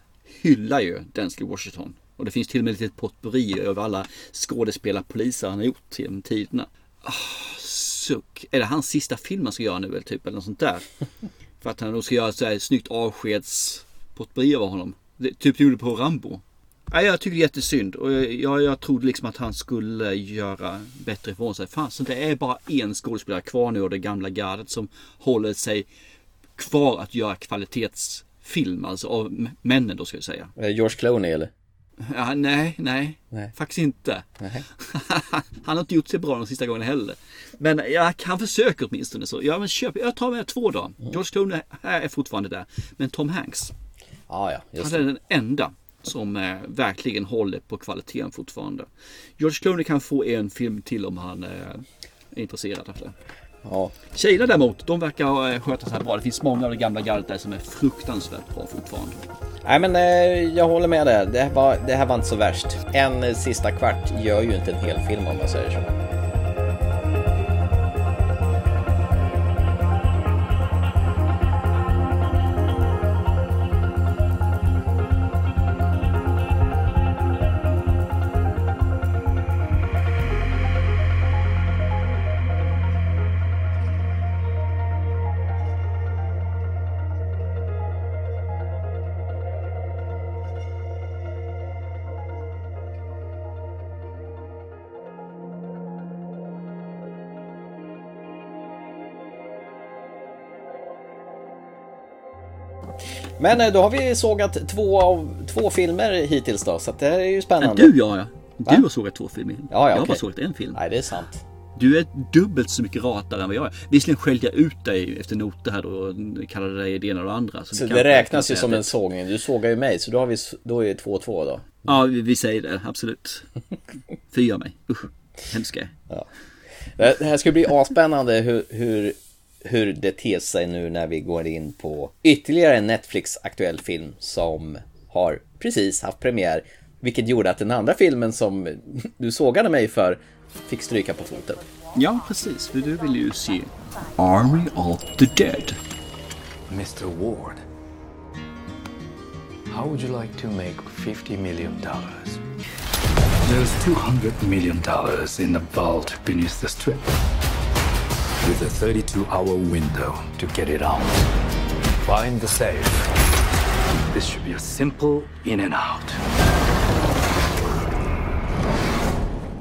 hyllar ju Denzel Washington. Och det finns till och med ett litet potpurri över alla skådespelarpoliser han har gjort genom tiderna. Ah, suck. Är det hans sista film han ska göra nu eller typ eller något sånt där? För att han då ska göra ett så här snyggt avskedspotpurri av honom. Det, typ det gjorde på Rambo. Nej, jag tycker det är jättesynd och jag, jag trodde liksom att han skulle göra bättre ifrån sig. Fan, så det är bara en skådespelare kvar nu av det gamla gardet som håller sig kvar att göra kvalitetsfilm, alltså av männen då ska jag säga. Eh, George Clooney eller? Ja, nej, nej, Nej. faktiskt inte. Nej. han har inte gjort sig bra de sista gångerna heller. Men ja, han försöker åtminstone så. Ja, men köp, jag tar med två då. George Clooney här är fortfarande där. Men Tom Hanks, Ja, ja, just han är det. den enda som eh, verkligen håller på kvaliteten fortfarande. George Clooney kan få en film till om han eh, är intresserad av det. Ja. Tjejerna däremot, de verkar eh, sköta sig bra. Det finns många av det gamla gardet där som är fruktansvärt bra fortfarande. Nej men eh, jag håller med där. Det här, var, det här var inte så värst. En sista kvart gör ju inte en hel film om man säger så. Men eh, då har vi sågat två, av, två filmer hittills då, så det här är ju spännande. Du ja, ja. Du Va? har sågat två filmer. Ja, ja, jag har okej. bara sågat en film. Nej, det är sant. Du är dubbelt så mycket ratare än vad jag är. Visserligen skällde jag ut dig efter noter här då och kallade dig det ena och det andra. Så, så det räknas ju som det. en sågning. Du sågar ju mig så då, har vi, då är det 2-2 då. Ja, vi, vi, säger det. Absolut. Fia mig. Usch. Hemska. Ja. Det här ska bli avspännande hur, hur, hur det ter sig nu när vi går in på ytterligare en Netflix-aktuell film som har precis haft premiär. Vilket gjorde att den andra filmen som du sågade mig för fick stryka på foten. Ja, precis. För du vill ju se Army of the Dead. Mr Ward. How would you like to make 50 million dollars? There's 200 million dollars in the vault beneath the strip. With a 32 hour window to get it out. Find the safe. This should be a simple in and out.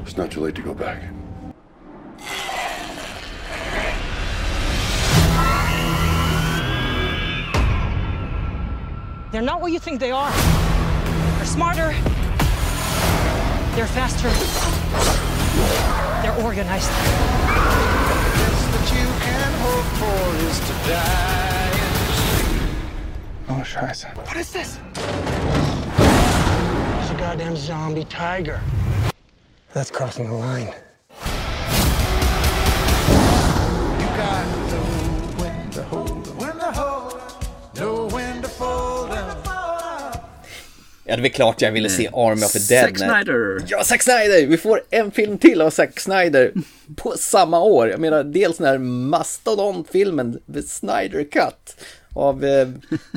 It's not too late to go back. They're not what you think they are. They're smarter. They're faster. They're organized. Oh, scheiße. What is this? It's a goddamn zombie tiger. That's crossing the line. Ja, det är klart jag ville se Army of the Dead. Zack Snyder! Ja, Zack Snyder! Vi får en film till av Zack Snyder på samma år. Jag menar, dels den här mastodontfilmen, The Snyder Cut av eh,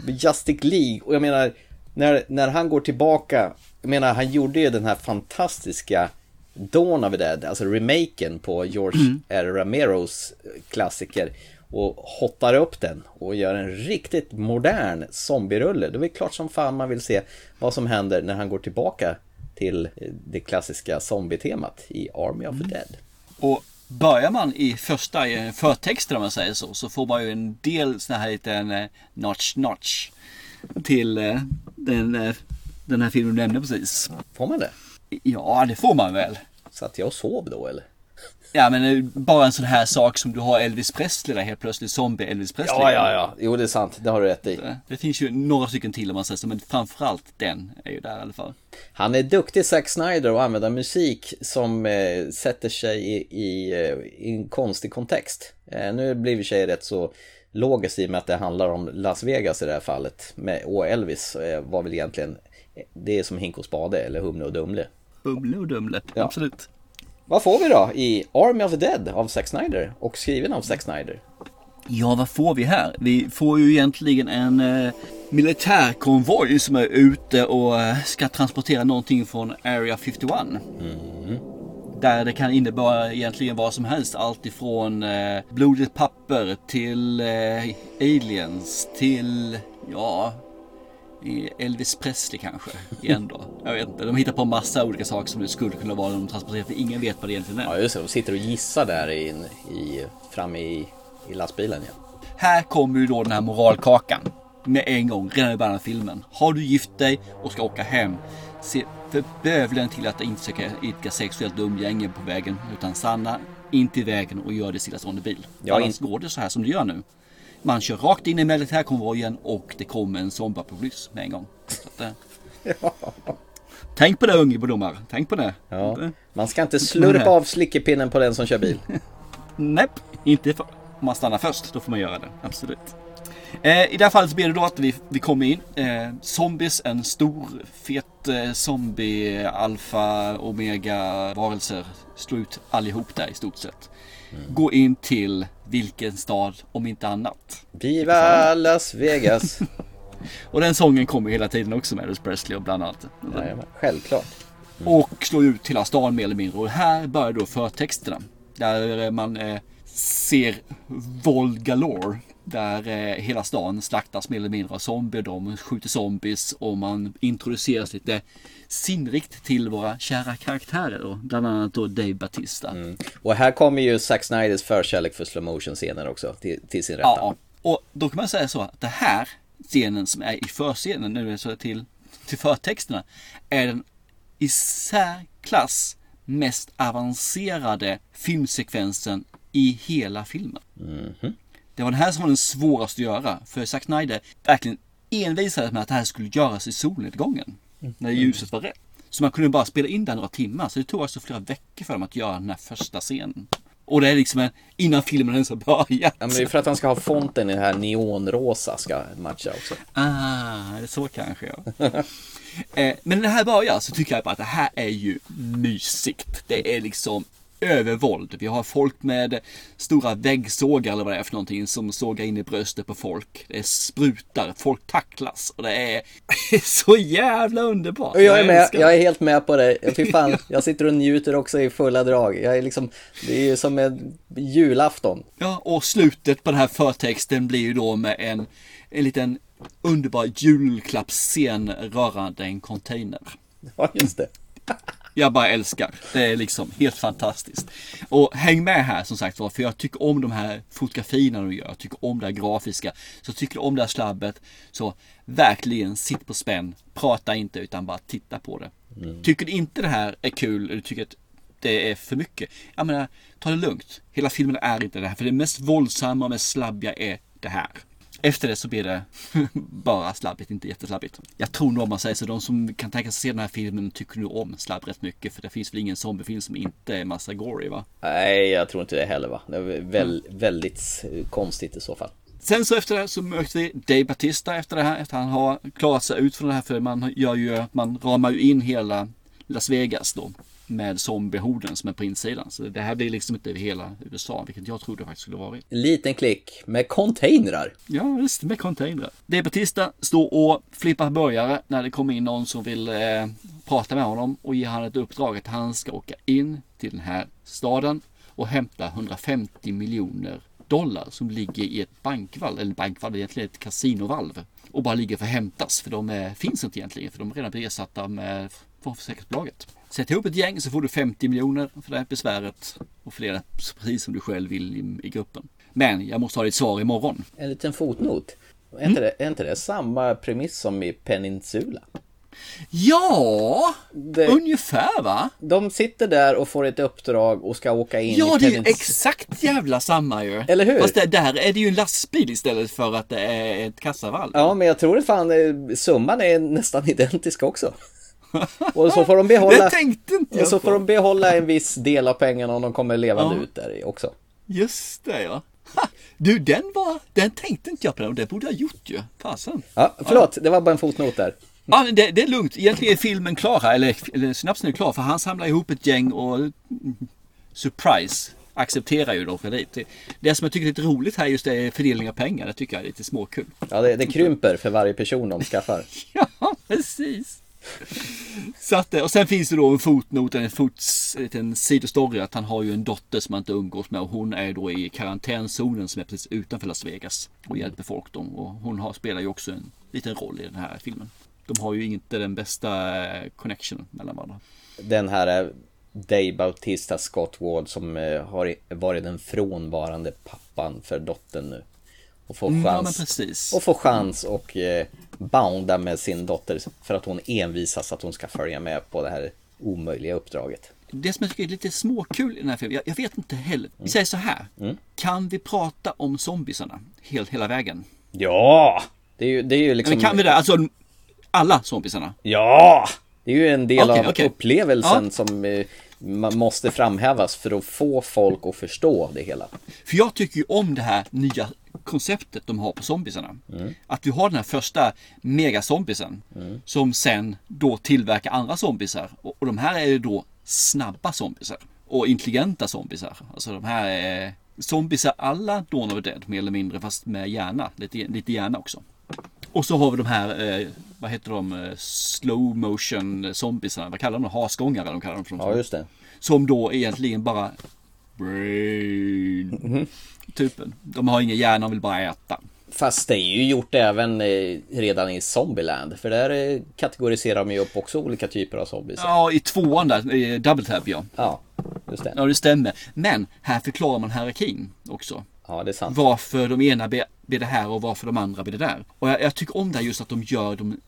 Justice League. Och jag menar, när, när han går tillbaka, jag menar, han gjorde ju den här fantastiska Dawn of the Dead, alltså remaken på George mm. R. Rameros klassiker och hottar upp den och gör en riktigt modern zombierulle. Då är det klart som fan man vill se vad som händer när han går tillbaka till det klassiska zombie-temat i Army of the Dead. Och börjar man i första förtexten om man säger så, så får man ju en del sån här liten eh, notch notch till eh, den, eh, den här filmen du nämnde precis. Får man det? Ja, det får man väl. Satt jag och sov då eller? Ja men bara en sån här sak som du har Elvis Presley där helt plötsligt, zombie Elvis Presley. Ja, ja, ja. Jo, det är sant. Det har du rätt i. Det, finns ju några stycken till om man säger så, men framförallt den är ju där i alla fall. Han är duktig Zack Snyder och använder musik som eh, sätter sig i, i, eh, i, en konstig kontext. Eh, nu blir det sig rätt så logiskt i och med att det handlar om Las Vegas i det här fallet. Med, och Elvis eh, var väl egentligen, det är som Hink och Spade eller Humle och Dumle. Humle och Dumle, ja. absolut. Vad får vi då i Army of the Dead av Zack Snyder och skriven av Zack Snyder? Ja, vad får vi här? Vi får ju egentligen en eh, militärkonvoj som är ute och eh, ska transportera någonting från Area 51. Mm. Där det kan innebära egentligen vad som helst. Allt ifrån eh, blodigt papper till eh, aliens till, ja, Elvis Presley kanske. Igen då. Jag vet inte. De hittar på massa olika saker som det skulle kunna vara när de transporterar. För ingen vet vad det egentligen är. Ja just det. De sitter och gissar där i, i, framme i, i lastbilen. Ja. Här kommer ju då den här moralkakan. Med en gång, redan i början av filmen. Har du gift dig och ska åka hem. Se för bövelen till att inte söka idka sexuellt umgänge på vägen. Utan stanna inte i vägen och gör det stillastående bil. Ja, Annars in... går det så här som du gör nu. Man kör rakt in i militärkonvojen och det kommer en zombieapokalyps med en gång. Att, eh, ja. Tänk på det ungedomar, tänk på det. Ja. Man ska inte slurpa av slickepinnen på den som kör bil. Nej, inte för, om man stannar först. Då får man göra det, absolut. Eh, I det här fallet så blir det då att vi, vi kommer in. Eh, zombies, en stor fet eh, zombie alfa omega varelser slår ut allihop där i stort sett. Mm. Gå in till vilken stad om inte annat. Viva Las Vegas! och den sången kommer hela tiden också med Elvis Presley och bland annat. Jajamän, självklart. Mm. Och slår ut hela stan mer eller mindre. Och här börjar då förtexterna. Där man eh, ser våld galore. Där eh, hela stan slaktas mer eller mindre av zombier. De skjuter zombies och man introduceras lite sinnrikt till våra kära karaktärer. Och bland annat då Dave Batista. Mm. Och här kommer ju Zack Snyders förkärlek för slow motion scener också till, till sin rätta. Ja, och då kan man säga så att det här scenen som är i förscenen, nu så till, till förtexterna, är den i särklass mest avancerade filmsekvensen i hela filmen. Det var den här som var den svåraste att göra. För Zack Snyder verkligen envisades med att det här skulle göras i solnedgången. När ljuset var rätt. Så man kunde bara spela in den några timmar. Så det tog alltså flera veckor för dem att göra den här första scenen. Och det är liksom en, innan filmen ens har börjat. Ja, men det är för att han ska ha fonten i det här neonrosa ska matcha också. Ah, det är så kanske ja. eh, men när det här börjar så tycker jag bara att det här är ju mysigt. Det är liksom övervåld. Vi har folk med stora väggsågar eller vad det är för någonting som sågar in i bröstet på folk. Det är sprutar, folk tacklas och det är så jävla underbart. Och jag är med, det. jag är helt med på det. Fy fan, jag sitter och njuter också i fulla drag. Jag är liksom, det är ju som en julafton. Ja, och slutet på den här förtexten blir ju då med en, en liten underbar julklappsscen rörande en container. Ja, just det. Jag bara älskar. Det är liksom helt fantastiskt. Och häng med här som sagt var, för jag tycker om de här fotografierna de gör. Jag tycker om det här grafiska. Så tycker du om det här slabbet, så verkligen sitt på spänn. Prata inte utan bara titta på det. Tycker du inte det här är kul, eller tycker att det är för mycket. Jag menar, ta det lugnt. Hela filmen är inte det här. För det mest våldsamma och mest slabbiga är det här. Efter det så blir det bara slabbigt, inte jätteslabbigt. Jag tror nog om man säger så, de som kan tänka sig se den här filmen tycker nog om slabb rätt mycket. För det finns väl ingen zombiefilm som inte är massa gory va? Nej, jag tror inte det heller va. Det är väl, väldigt eh, konstigt i så fall. Sen så efter det så möter vi Dave Batista efter det här. Efter han har klarat sig ut från det här. För man gör ju, man ramar ju in hela Las Vegas då. Med zombiehorden som är på insidan. Så det här blir liksom inte över hela USA. Vilket jag trodde faktiskt skulle varit. Liten klick med containrar. Ja visst, med containrar. Dave Batista står och flippar burgare när det kommer in någon som vill eh, prata med honom. Och ger han ett uppdrag att han ska åka in till den här staden. Och hämta 150 miljoner dollar som ligger i ett bankvalv, eller bankvalv, egentligen ett kasinovalv. Och bara ligger för att hämtas, för de är, finns inte egentligen, för de är redan besatta med försäkringsbolaget. Sätt ihop ett gäng så får du 50 miljoner för det här besväret och flera precis som du själv vill i, i gruppen. Men jag måste ha ditt svar imorgon. En liten fotnot. Är, inte det, är inte det samma premiss som i Peninsula? Ja, Det- ungefär va? De sitter där och får ett uppdrag och ska åka in Ja, det är exakt jävla samma ju. Eller hur? Fast det, där är det ju en lastbil istället för att det är ett kassavalv. Ja, men jag tror det fan eh, summan är nästan identisk också. Och så får de behålla, Det tänkte inte jag så på. får de behålla en viss del av pengarna om de kommer levande Ja. ut där också. Just det ja. Ha, du, den var, den tänkte inte jag på, och det borde jag ha gjort ju. Fasen. Ja, förlåt, det var bara en fotnot där. Ja, det, det är lugnt. Egentligen är filmen klar här, eller, eller synapsen är klar, för han samlar ihop ett gäng och mm, surprise accepterar ju då kredit. Det, det som jag tycker är lite roligt här just är fördelning av pengar. Det tycker jag är lite småkul. Ja, det, det krymper för varje person de skaffar. Ja, precis. Så att, eh, och sen finns det då en fotnot, en fots, en liten sidostory att han har ju en dotter som han inte umgås med och hon är då i karantänzonen som är precis utanför Las Vegas och hjälper folk då. Och hon har, spelar ju också en liten roll i den här filmen. De har ju inte den bästa eh, connection mellan varandra. Den här eh, Dave Bautista Scott Ward som har varit den frånvarande pappan för dottern nu. Och får Mm, ja, chans, precis. och får chans och eh, bounda med sin dotter för att hon envisas att hon ska följa med på det här omöjliga uppdraget. Det som jag tycker är lite småkul i den här filmen, jag, jag vet inte heller. Vi säger så här. Mm. Kan vi prata om zombiesarna helt, hela vägen? Ja! Det är ju, det är ju liksom... Men kan vi det? Alltså alla zombiesarna? Ja! Det är ju en del Okej, av okej. upplevelsen Ja. som eh, man måste framhävas för att få folk att förstå det hela. För jag tycker ju om det här nya konceptet de har på zombiesarna. Att du har den här första megazombisen som sen då tillverkar andra zombisar. Och, och de här är ju då snabba zombisar. Och intelligenta zombisar. Alltså de här är zombisar alla Dawn of the Dead mer eller mindre fast med hjärna. Lite, lite hjärna också. Och så har vi de här, eh, vad heter de, eh, slow motion zombiesarna. Vad kallar de? Hasgångare de kallar dem för. Ja, just det. Som då egentligen bara brain typen. De har ingen hjärna, de vill bara äta. Fast det är ju gjort även eh, redan i Zombieland. För där eh, kategoriserar de ju upp också olika typer av zombies. Ja, i tvåan där, i Double Tap ja. Ja, just det. Ja, det stämmer. Men här förklarar man hierarkin också. Ja, det är sant. Varför de ena blir, det här och varför de andra blir det där. Och jag, jag tycker om det här just att de gör dem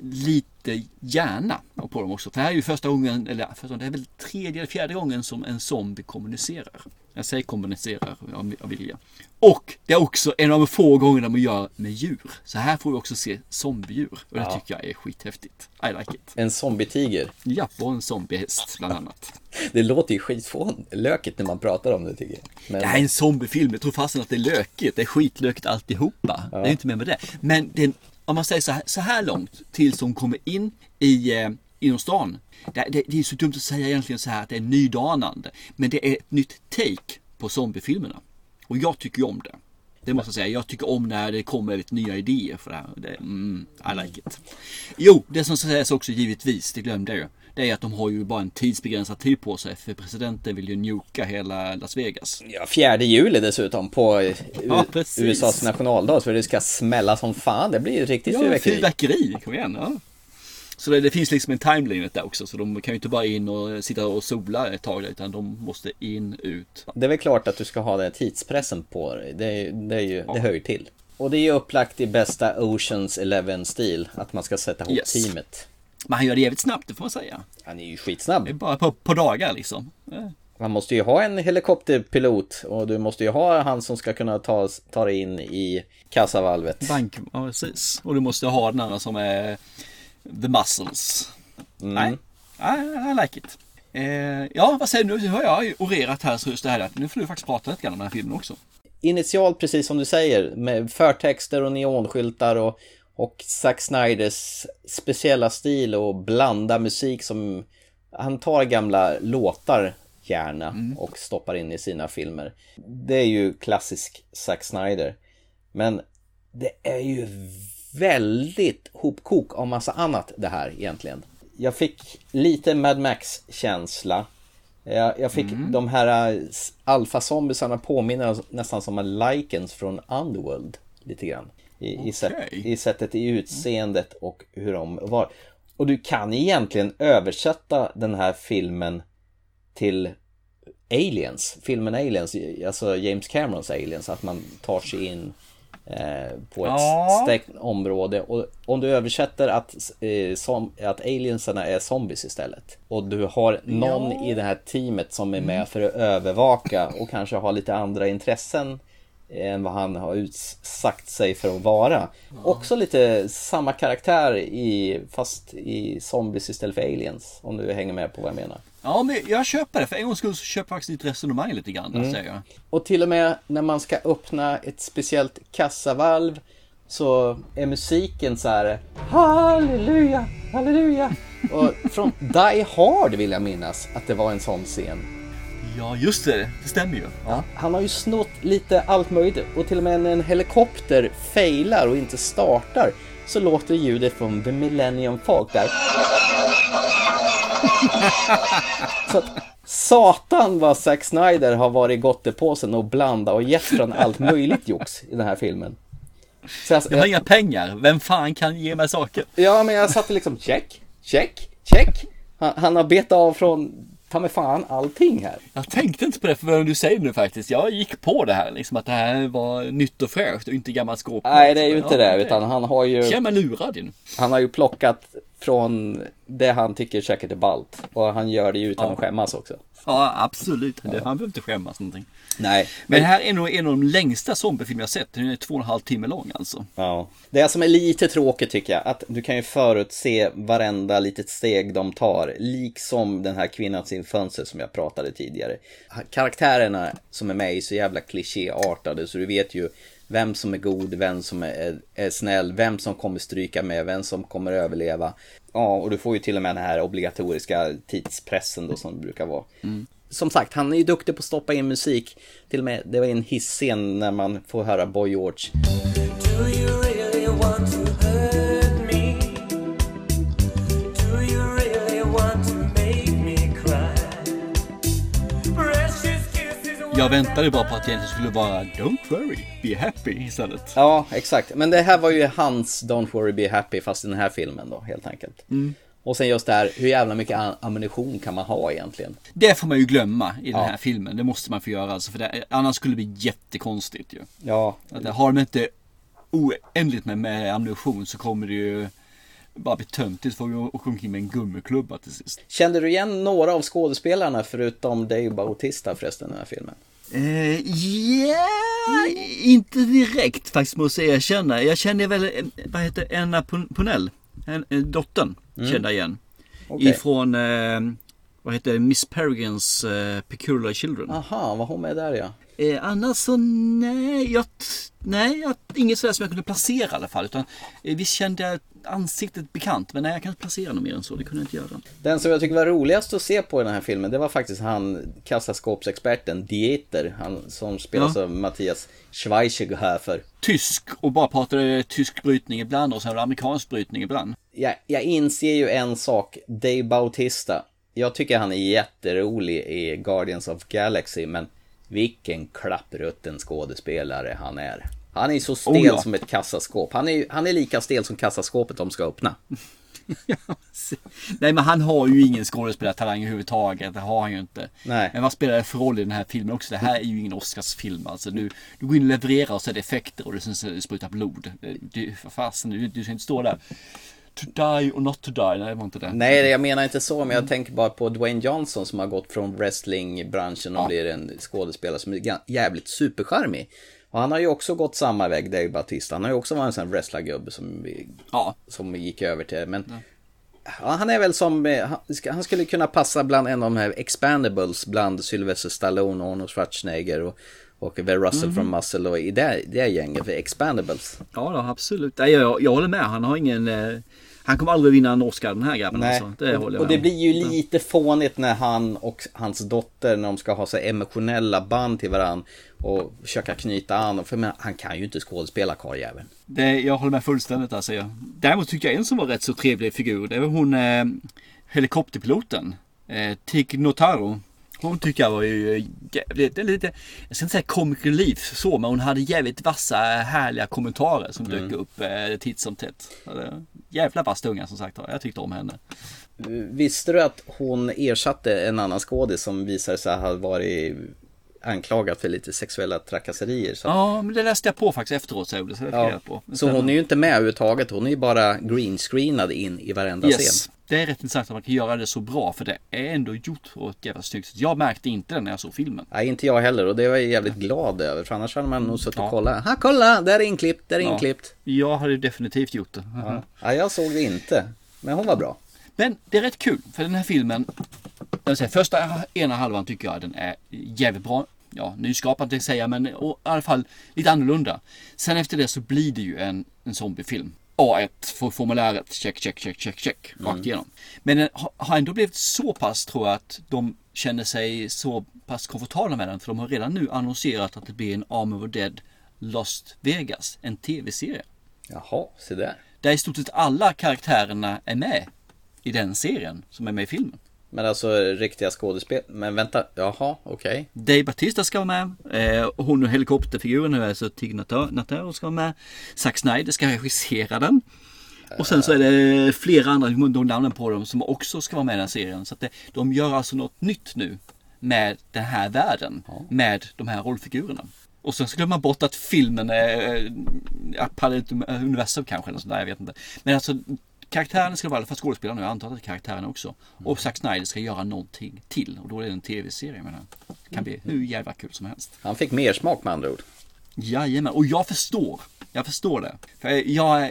lite hjärna på dem också. För det här är ju första gången, eller första, det är väl tredje eller fjärde gången som en zombie kommunicerar. Jag säger kommunicerar av vilja. Och det är också en av de få gångerna man gör med djur. Så här får vi också se zombiedjur. Och det Ja. tycker jag är skithäftigt. I like it. En zombietiger. Ja, och en zombiehäst bland annat. Det låter ju skitlökigt när man pratar om det tycker jag. Men... Det här är en zombiefilm. Jag tror fasen att det är lökigt. Det är skitlökigt alltihopa. Det är inte mer med det. Men det, om man säger så här, så här långt tills de kommer in i eh, inom stan. Det, det, det är så dumt att säga egentligen så här att det är nydanande. Men det är ett nytt take på zombiefilmerna. Och jag tycker ju om det. Det måste jag säga. Jag tycker om när det kommer lite nya idéer för det här. Det, mm, I like it. Jo, det som sägs också givetvis, det glömde jag ju. Det är att de har ju bara en tidsbegränsad tid på sig. För presidenten vill ju nuka hela Las Vegas. Ja, fjärde juli dessutom på eh, Ja. USAs nationaldag. Så det ska smälla som fan. Det blir ju riktigt Ja, fyrverkeri. fyrverkeri. Kom igen. Ja. Så det, det finns liksom en time limit där också. Så de kan ju inte bara in och sitta och sola ett tag. Utan de måste in, ut. Det är väl klart att du ska ha den tidspressen på dig. Det, det, är ju, det hör ju till. Och det är ju upplagt i bästa Oceans Eleven-stil. Att man ska sätta ihop Yes. teamet. Men han gör det jävligt snabbt, det får man säga. Han är ju skitsnabb. Det är bara på, på dagar liksom. Man måste ju ha en helikopterpilot och du måste ju ha han som ska kunna ta, ta dig in i kassavalvet. Bank, ja precis. Och du måste ha den andra som är the muscles. Nej, I, I like it. Eh, ja, vad säger du? Nu har jag orerat här så just det här att nu får du faktiskt prata lite grann om den här filmen också. Initialt, precis som du säger, med förtexter och neonskyltar och, och Zack Snyders speciella stil och blanda musik som han tar gamla låtar gärna och stoppar in i sina filmer. Det är ju klassisk Zack Snyder. Men det är ju väldigt hopkok av massa annat det här egentligen. Jag fick lite Mad Max-känsla. Jag, jag fick de här äh, alfazombisarna påminner nästan som en Likens från Underworld. Lite grann. I, i, sätt, I sättet i utseendet och hur de var. Och du kan egentligen översätta den här filmen till Aliens, filmen Aliens, alltså James Camerons Aliens, att man tar sig in eh, på ett Ja. stängt område och om du översätter att, eh, som, att aliensarna är zombies istället och du har någon Ja. i det här teamet som är med för att övervaka och kanske har lite andra intressen än vad han har utsagt sig för att vara. Också lite samma karaktär i, fast i zombies istället för aliens. Om du hänger med på vad jag menar. Ja, men jag köper det. För en gångs skull så köper jag faktiskt ditt resonemang lite grann. Mm. säger jag. Och till och med när man ska öppna ett speciellt kassavalv så är musiken så här Halleluja, halleluja. Och från Die Hard vill jag minnas att det var en sån scen. Ja, just det. Det stämmer ju. Ja, han har ju snott lite allt möjligt och till och med när en helikopter failar och inte startar så låter ljudet från The Millennium Folk där. Så att satan vad Zack Snyder har varit i gottepåsen och blanda och gett från allt möjligt jox i den här filmen. Så jag, Jag har inga pengar. Vem fan kan ge mig saker? Ja, men jag satte liksom check, check, check. Han, han har betat av från, ta mig fan, allting här. Jag tänkte inte på det för vad du säger nu faktiskt. Jag gick på det här liksom att det här var nytt och fräscht och inte gammalt skåp. Nej, det är ju inte Ja, det, utan han har ju... Känner mig lurad ju. Han har ju plockat från det han tycker säkert är ballt. Och han gör det ju utan Ja. att skämmas också. Ja, absolut. Det, han behöver inte skämmas någonting. Nej. Men det här är nog en av de längsta zombiefilmer jag sett. Den är två och en halv timme lång alltså. Ja. Det som är lite tråkigt tycker jag, att du kan ju förutse varenda litet steg de tar. Liksom den här kvinnans infönser som jag pratade tidigare. Karaktärerna som är med är så jävla klichéartade så du vet ju vem som är god, vem som är, är snäll, vem som kommer stryka med, vem som kommer överleva. Ja, och du får ju till och med den här obligatoriska tidspressen då som det brukar vara. Som sagt, han är ju duktig på att stoppa in musik. Till och med, det var en hissscen när man får höra Boy George. Jag väntade bara på att det skulle vara Don't worry, be happy istället. Ja, exakt. Men det här var ju hans Don't worry be happy fast i den här filmen då, helt enkelt. Mm. Och sen just det här, hur jävla mycket am- ammunition kan man ha egentligen? Det får man ju glömma i den Ja. här filmen. Det måste man få göra alltså. För det, annars skulle det bli jättekonstigt ju. Ja. Att, har de inte oändligt med, med ammunition så kommer det ju bara blir töntigt för att åka omkring med en gummiklubba till sist. Kände du igen några av skådespelarna förutom Dave Bautista förresten i den här filmen? Eh, Ja, inte direkt faktiskt måste jag erkänna. Jag känner väl, eh, vad heter Anna Pon- Ponell, en, en, dottern, Mm. kände jag igen. Okej. Ifrån, eh, vad heter Miss Peregrines eh, Peculiar Children. Aha, var hon med där ja? Eh, annars så nej, jag, nej, jag, inget sådär som jag kunde placera i alla fall. Utan, eh, visst kände jag ansiktet bekant, men nej, jag kan inte placera något mer än så. Det kunde jag inte göra. Den som jag tycker var roligast att se på i den här filmen, det var faktiskt han kassaskåpsexperten Dieter, han som spelas Ja. av Mattias Schweighöfer. Tysk och bara pratade tysk brytning ibland och sen amerikansk brytning ibland. Jag, jag inser ju en sak, Dave Bautista. Jag tycker han är jätterolig i Guardians of Galaxy, men vilken klapprutten skådespelare han är. Han är så stel Oh ja. som ett kassaskåp. Han är, han är lika stel som kassaskåpet de ska öppna. Nej men han har ju ingen skådespelartalang överhuvudtaget, det har han ju inte. Nej. Men vad spelar det för roll i den här filmen också? Det här är ju ingen Oscarsfilm alltså. Du, du går in och levererar och så är det effekter och det sprutar blod. Du, för fasen, du, du ska inte stå där. To die or not to die, nej det var inte det. Nej, jag menar inte så, men jag tänker bara på Dwayne Johnson som har gått från wrestlingbranschen och Ja. blir en skådespelare som är jävligt supercharmig. Och han har ju också gått samma väg, Dave Bautista. Han har ju också varit en sån här wrestlargubbe som, som gick över till, men Ja, han är väl som, eh, han- skulle kunna passa bland en av de här expandables bland Sylvester Stallone, Arnold Schwarzenegger och, och väl Russell Mhm. från Muscle och i det, det gänget för expandables. Ja, då, absolut. Nej, jag, jag håller med. Han har ingen... Han kommer aldrig vinna en Oscar den här grabben Nej. alltså. Det och, håller jag och med det om. blir ju lite fånigt när han och hans dotter, när de ska ha så emotionella band till varandra och försöka knyta an. För men, han kan ju inte skådespela karljäveln. Det, jag håller med fullständigt alltså. Jag. Däremot tycker jag en som var rätt så trevlig figur. Det var hon eh, helikopterpiloten. Eh, Tig Notaro. Hon tycker jag var ju jävligt, det är lite, jag ska inte säga comic relief så, men hon hade jävligt vassa härliga kommentarer som dök Mm. upp eh, titt som tätt. Jävla vass tunga som sagt var. Jag tyckte om henne. Eh, visste du att hon ersatte en annan skådis som visade sig ha varit anklagad för lite sexuella trakasserier? Så, Ja, men det läste jag på faktiskt efteråt. Så, jag Ja. ja. på. så hon är ju inte med överhuvudtaget. Hon är ju bara greenscreenad in i varenda Yes. scen. Det är rätt intressant att man kan göra det så bra för det är ändå gjort på ett jävla snyggt sätt. Jag märkte inte det när jag såg filmen. Nej, inte jag heller och det var jag jävligt glad över för annars hade man nog suttit och kollat. Ha, kolla! Där är inklippt, där är Ja. inklippt. Jag hade definitivt gjort det. Ja. ja, jag såg det inte. Men hon var bra. Men det är rätt kul för den här filmen. Säga, första ena halvan tycker jag den är jävligt bra. Ja, nyskapad det säga men och, i alla fall lite annorlunda. Sen efter det så blir det ju en, en zombiefilm. A1 för formuläret, check, check, check, check, check, rakt Mm. igenom. Men den har- ändå blivit så pass tror jag att de känner sig så pass komfortabla med den. För de har redan nu annonserat att det blir en Arm of Dead Lost Vegas, en tv-serie. Jaha, se där. Där i stort sett alla karaktärerna är med i den serien som är med i filmen. Men alltså riktiga skådespel. Men vänta, jaha, okej. Dave Batista ska vara med. Eh, hon och helikopterfiguren nu, alltså Tig Notaro ska vara med. Zack Snyder ska regissera den. Och sen så är det flera andra, de namnen på dem, som också ska vara med i den här serien. Så att det, de gör alltså något nytt nu med den här världen. Med de här rollfigurerna. Och sen så glömmer man bort att filmen är ja, parallellt universum kanske. Eller sånt där, jag vet inte. Men alltså karaktären ska vara, för skådespelarna, jag antar att karaktären också. Och Zack Snyder ska göra någonting till. Och då är det en tv-serie med den. Det kan bli hur jävla kul som helst. Han fick mer smak med andra ord. Jajamän, och jag förstår. Jag förstår det. För jag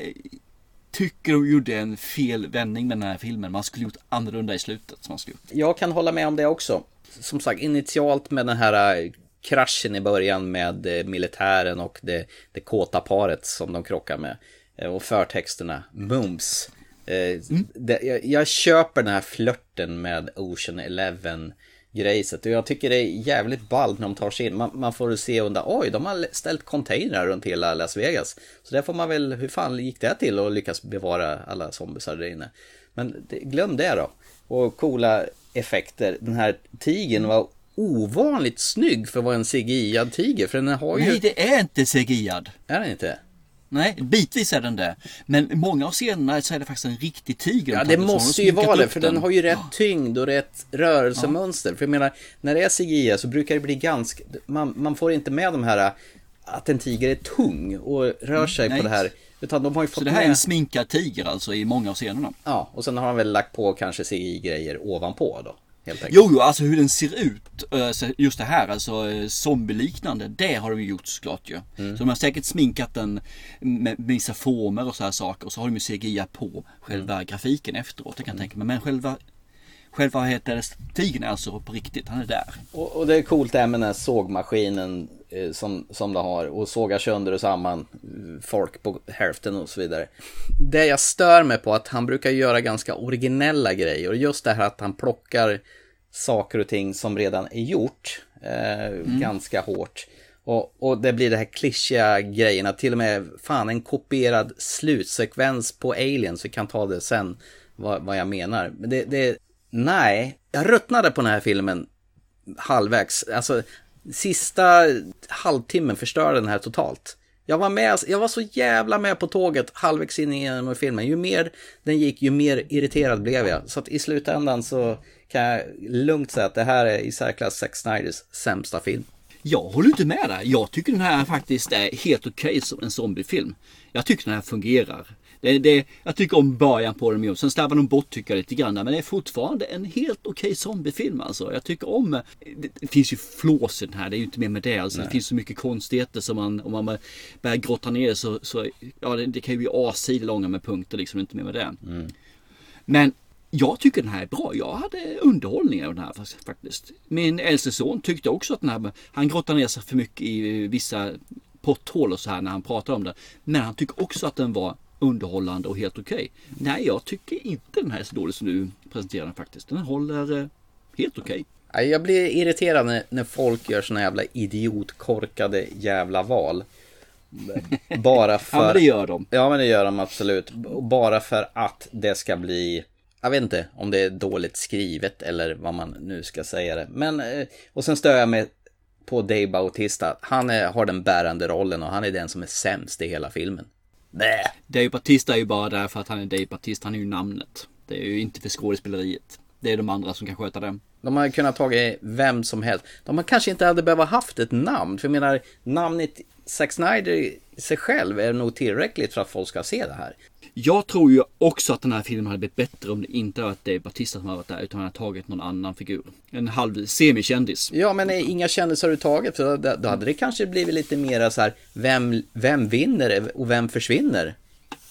tycker de gjorde en fel vändning med den här filmen. Man skulle gjort annorlunda i slutet. Som man skulle gjort. Jag kan hålla med om det också. Som sagt, initialt med den här eh, kraschen i början med eh, militären och det, det kåta paret som de krockar med. Eh, Och förtexterna, mums. Eh, det, jag, jag köper den här flörten med Ocean Eleven grejset och jag tycker det är jävligt ballt när de tar sig in. Man, man får se under, oj, de har ställt containrar runt hela Las Vegas. Så där får man väl, hur fan gick det till att lyckas bevara alla zombisar där inne? Men det, glöm det då. Och coola effekter. Den här tigern var ovanligt snygg för att vara en CGI-ad tiger. För den har ju... Nej, det är inte CGI-ad. Är den inte? Nej, bitvis är den det. Men många av scenerna så är det faktiskt en riktig tiger. Ja, de det måste ju vara det, för den har ju rätt tyngd och rätt rörelsemönster. För jag menar, när det är CGI så brukar det bli ganska... Man, man får inte med de här att en tiger är tung och rör sig nej. på det här. Utan de har ju fått Så det här är med... en sminkad tiger alltså i många av scenerna. Ja, och sen har han väl lagt på kanske CGI-grejer ovanpå då. Helt enkelt. Jo, jo, alltså hur den ser ut. eh, Just det här, alltså eh, zombieliknande. Det har de ju gjort såklart ju. Mm. Så de har säkert sminkat den med vissa former och så här saker. Och så har de ju CGI på själva Mm. grafiken efteråt. Det kan jag tänka mig. Men själva, själva heter är alltså på riktigt. Han är där. Och, och det är coolt det här med den här sågmaskinen som, som de har och sågar sönder och samman eh, folk på hälften och så vidare. Det jag stör mig på att han brukar göra ganska originella grejer och just det här att han plockar saker och ting som redan är gjort eh, ganska hårt. Och, och det blir det här klyschiga grejerna, till och med fan en kopierad slutsekvens på Aliens, vi kan ta det sen vad, vad jag menar. Men det, det, nej, jag ruttnade på den här filmen halvvägs. Alltså, sista halvtimmen förstörde den här totalt. Jag var, med, jag var så jävla med på tåget halvvägs in i filmen. Ju mer den gick, ju mer irriterad blev jag. Så att i slutändan så kan jag lugnt säga att det här är i särklass Zack Snyders sämsta film. Jag håller inte med där. Jag tycker den här faktiskt är helt okej som en zombiefilm. Jag tycker den här fungerar. Det, det, jag tycker om början på den. med. Sen slarvar de bort tycker jag lite grann. Men det är fortfarande en helt okej zombiefilm alltså. Jag tycker om... Det, det finns ju flås i den här. Det är ju inte mer med det. Alltså. Det finns så mycket konstigheter som man... Om man börjar grotta ner så... så ja, det, det kan ju bli A-sidor långa med punkter liksom. Inte mer med det. Men jag tycker den här är bra. Jag hade underhållning av den här faktiskt. Min äldste son tyckte också att den här, han grottar ner sig för mycket i vissa potthål och så här när han pratar om det. Men han tycker också att den var underhållande och helt okej. Nej, jag tycker inte den här är så dålig som du presenterar den faktiskt. Den håller eh, helt okej. Nej, Jag blir irriterad när, när folk gör såna jävla idiotkorkade jävla val. Bara för... Ja, men det gör de. Ja, men det gör de absolut. Bara för att det ska bli... Jag vet inte om det är dåligt skrivet eller vad man nu ska säga det. Men, eh, och sen stör jag mig på Dave Bautista. Han är, har den bärande rollen och han är den som är sämst i hela filmen. Bäh. Dave Batista är ju bara där för att han är Dave Batista. Han är ju namnet. Det är ju inte för skådespeleriet. Det är de andra som kan sköta det. De har kunnat tagit vem som helst. De kanske inte hade behövt haft ett namn. För jag menar, namnet Zack Snyder i sig själv är nog tillräckligt för att folk ska se det här. Jag tror ju också att den här filmen hade blivit bättre om det inte varit Dave Batista som hade varit där utan han hade tagit någon annan figur. En halv semikändis. Ja, men eh, inga kändisar överhuvudtaget. För då, då hade det kanske blivit lite mera så här, vem, vem vinner och vem försvinner?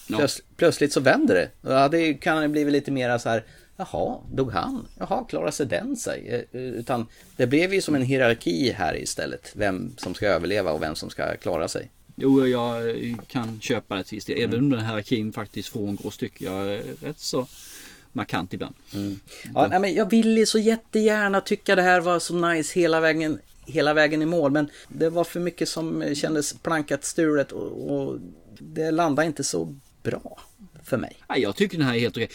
Ja. Plöts, plötsligt så vänder det. Då hade det kan det blivit lite mera så här, jaha, dog han? Jaha, klarar sig den sig? Eh, Utan det blev ju som en hierarki här istället. Vem som ska överleva och vem som ska klara sig. Jo, jag kan köpa det till viss del. Även om den här hierarkin faktiskt frångås tycker jag rätt så markant ibland. Ja, nej, men jag ville så jättegärna tycka det här var så nice hela vägen, hela vägen i mål. Men det var för mycket som kändes plankat stulet och, och det landade inte så bra för mig. Ja, jag tycker den här är helt okej.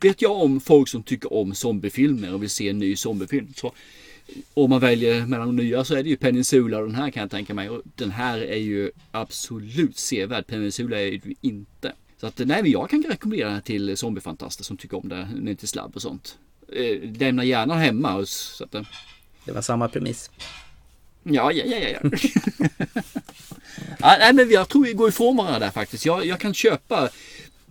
Vet jag om folk som tycker om zombiefilmer och vill se en ny zombiefilm så om man väljer mellan de nya så är det ju Peninsula och den här kan jag tänka mig. Och den här är ju absolut sevärd. Peninsula är ju inte. Så att nej, men jag kan rekommendera den här till zombiefantaster som tycker om det. Ner till slabb och sånt. Eh, lämna gärna hemma. Och, så att, eh, Det var samma premiss. Ja, ja, ja, ja. ja. ja nej, men jag tror vi går ifrån varandra där faktiskt. Jag, jag kan köpa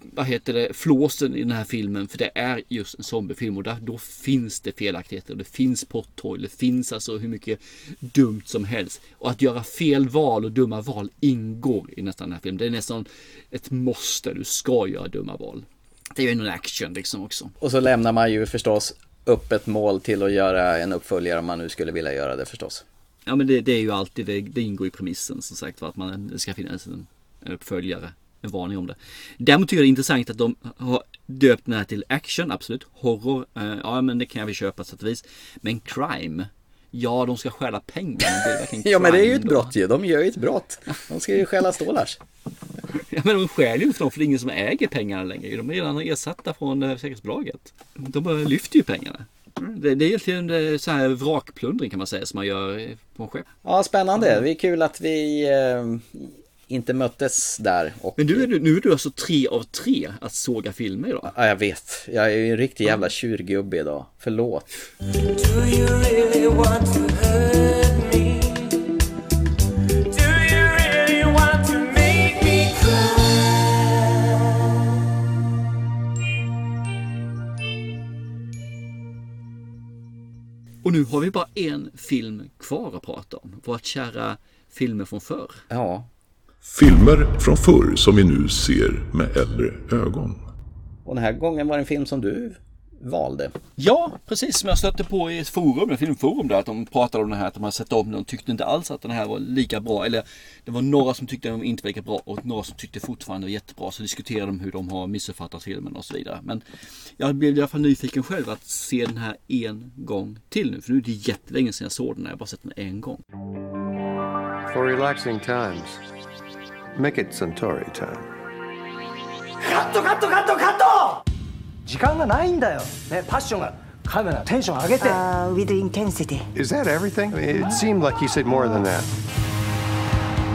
vad heter det, flåsen i den här filmen. För det är just en zombiefilm och där, då finns det felaktigheter. Det finns potthål. Det finns alltså hur mycket dumt som helst. Och att göra fel val och dumma val ingår i nästan den här filmen. Det är nästan ett måste. Du ska göra dumma val. Det är ju en action liksom också. Och så lämnar man ju förstås upp ett mål till att göra en uppföljare om man nu skulle vilja göra det förstås. Ja men det, det är ju alltid, det, det ingår i premissen som sagt för att man, det ska finnas en, en uppföljare. En varning om det. Däremot tycker jag det är intressant att de har döpt den här till action, absolut. Horror, eh, ja men det kan jag väl köpa så att vis. Men crime, ja de ska stjäla pengar. Men Ja men det är ju ett brott ju, de gör ju ett brott. De ska ju stjäla stålars. Ja men de stjäl ju inte dem för det är ingen som äger pengarna längre. De är redan ersatta från eh, säkerhetsbolaget. De lyfter ju pengarna. Det, det är egentligen eh, så här vrakplundring kan man säga som man gör på en skepp. Ja, spännande. Det är kul att vi inte möttes där. Och... Men nu är, du, nu är du alltså tre av tre att såga filmer idag. Ja, jag vet. Jag är ju en riktig jävla tjurgubbe idag. Förlåt. Och nu har vi bara en film kvar att prata om. Vårt kära filmer från förr. Ja, Filmer från förr som vi nu ser med äldre ögon. Och den här gången var det en film som du valde. Ja, precis som jag stötte på i ett forum, ett filmforum där, att de pratade om den här, att de hade sett om den och tyckte inte alls att den här var lika bra. Eller det var några som tyckte den inte var lika bra och några som tyckte fortfarande var jättebra. Så diskuterade de hur de har missuppfattat filmen och så vidare. Men jag blev i alla fall nyfiken själv att se den här en gång till nu. För nu är det jättelänge sedan jag såg den här, jag har bara sett den en gång. For relaxing times, make it Centauri time. カットカットカットカット時間がないんだよねパッションがカメラテンション上げて Uh, with intensity. Is that everything? I mean, it seemed like he said more than that.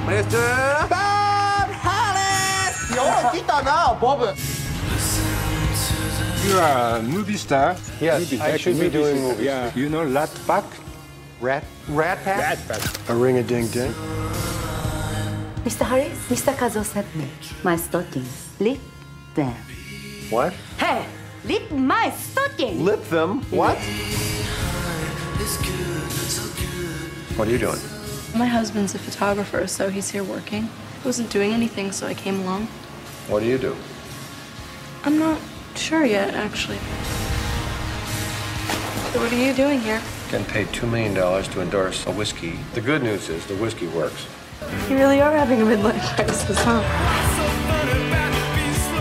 Mr. Bob Hollis! よう来たなボブ You are a movie star. Yes, Movie- I should be movies doing is- movies. Yeah. You know Rat Pack? Rat, rat pack? Rat Pack. A ring a ding ding. Mr. Harris, Mr. Kazo sent me my stockings. Lip them. What? Hey, lip my stockings! Lip them? What? What are you doing? My husband's a photographer, so he's here working. I wasn't doing anything, so I came along. What do you do? I'm not sure yet, actually. So what are you doing here? Getting paid $2 million to endorse a whiskey. The good news is the whiskey works. You really are having a midlife crisis, huh?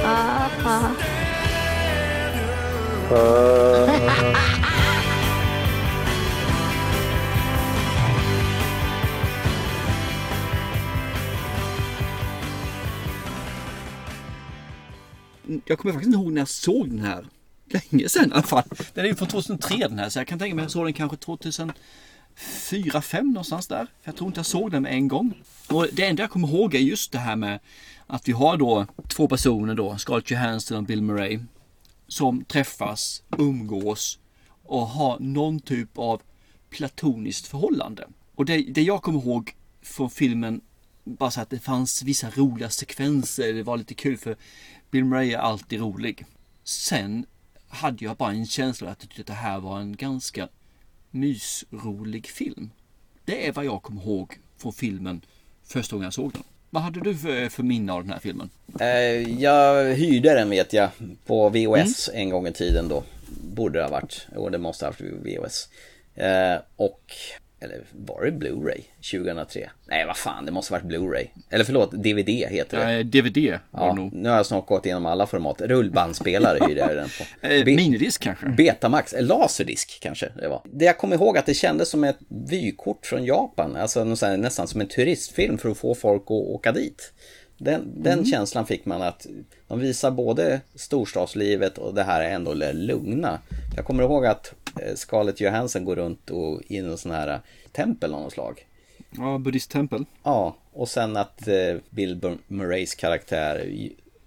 Uh-huh. Jag kommer faktiskt inte ihåg när jag såg den här. Länge sedan i alla fall. Den är ju från 2003 den här så jag kan tänka mig att jag såg den kanske fyra, fem någonstans där. Jag tror inte jag såg den med en gång. Och det enda jag kommer ihåg är just det här med att vi har då två personer då, Scarlett Johansson och Bill Murray. Som träffas, umgås och har någon typ av platoniskt förhållande. Och det, det jag kommer ihåg från filmen bara så att det fanns vissa roliga sekvenser. Det var lite kul för Bill Murray är alltid rolig. Sen hade jag bara en känsla att jag tyckte att det här var en ganska mysrolig film. Det är vad jag kommer ihåg från filmen första gången jag såg den. Vad hade du för, för minne av den här filmen? Eh, jag hyrde den vet jag på VHS en gång i tiden då. Borde det ha varit. Jo, det måste ha varit VHS. Eh, och, eller var det Blu-ray 2003? Nej, vad fan, det måste varit Blu-ray. Eller förlåt, DVD heter det. Eh, DVD var Ja, nog. nu har jag snart gått igenom alla format. Rullbandspelare hyrde jag den på. Eh, Be- minidisk kanske? Betamax, eh, laserdisk kanske det var. Det jag kommer ihåg att det kändes som ett vykort från Japan. Alltså nästan som en turistfilm för att få folk att åka dit. Den, den Mm. känslan fick man att de visar både storstadslivet och det här är ändå lugna. Jag kommer ihåg att Scarlett Johansson går runt och i någon sån här tempel av något slag. Ja, buddhisttempel. Ja, och sen att eh, Bill Murrays karaktär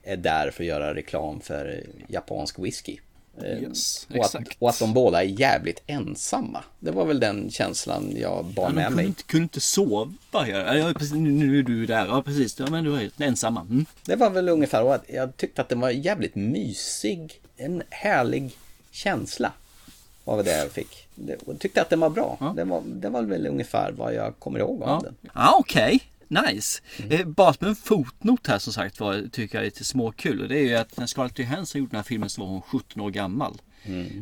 är där för att göra reklam för eh, japansk whisky. Eh, Yes, och, att, och att de båda är jävligt ensamma. Det var väl den känslan jag bar Ja, med kunde mig. inte, kunde inte sova. Ja, ja, precis, nu, är du där. Ja, precis. Ja, men du är ensamma. Mm. Det var väl ungefär, och jag tyckte att den var jävligt mysig. En härlig känsla. Var det jag fick. Jag tyckte att den var bra. Det, var, det var väl ungefär vad jag kommer ihåg av Ja, den. ja okej. Nice. Eh, bara som en fotnot här som sagt var tycker jag är lite småkul. Och det är ju att när Scarlett Johansson gjorde den här filmen så var hon 17 år gammal.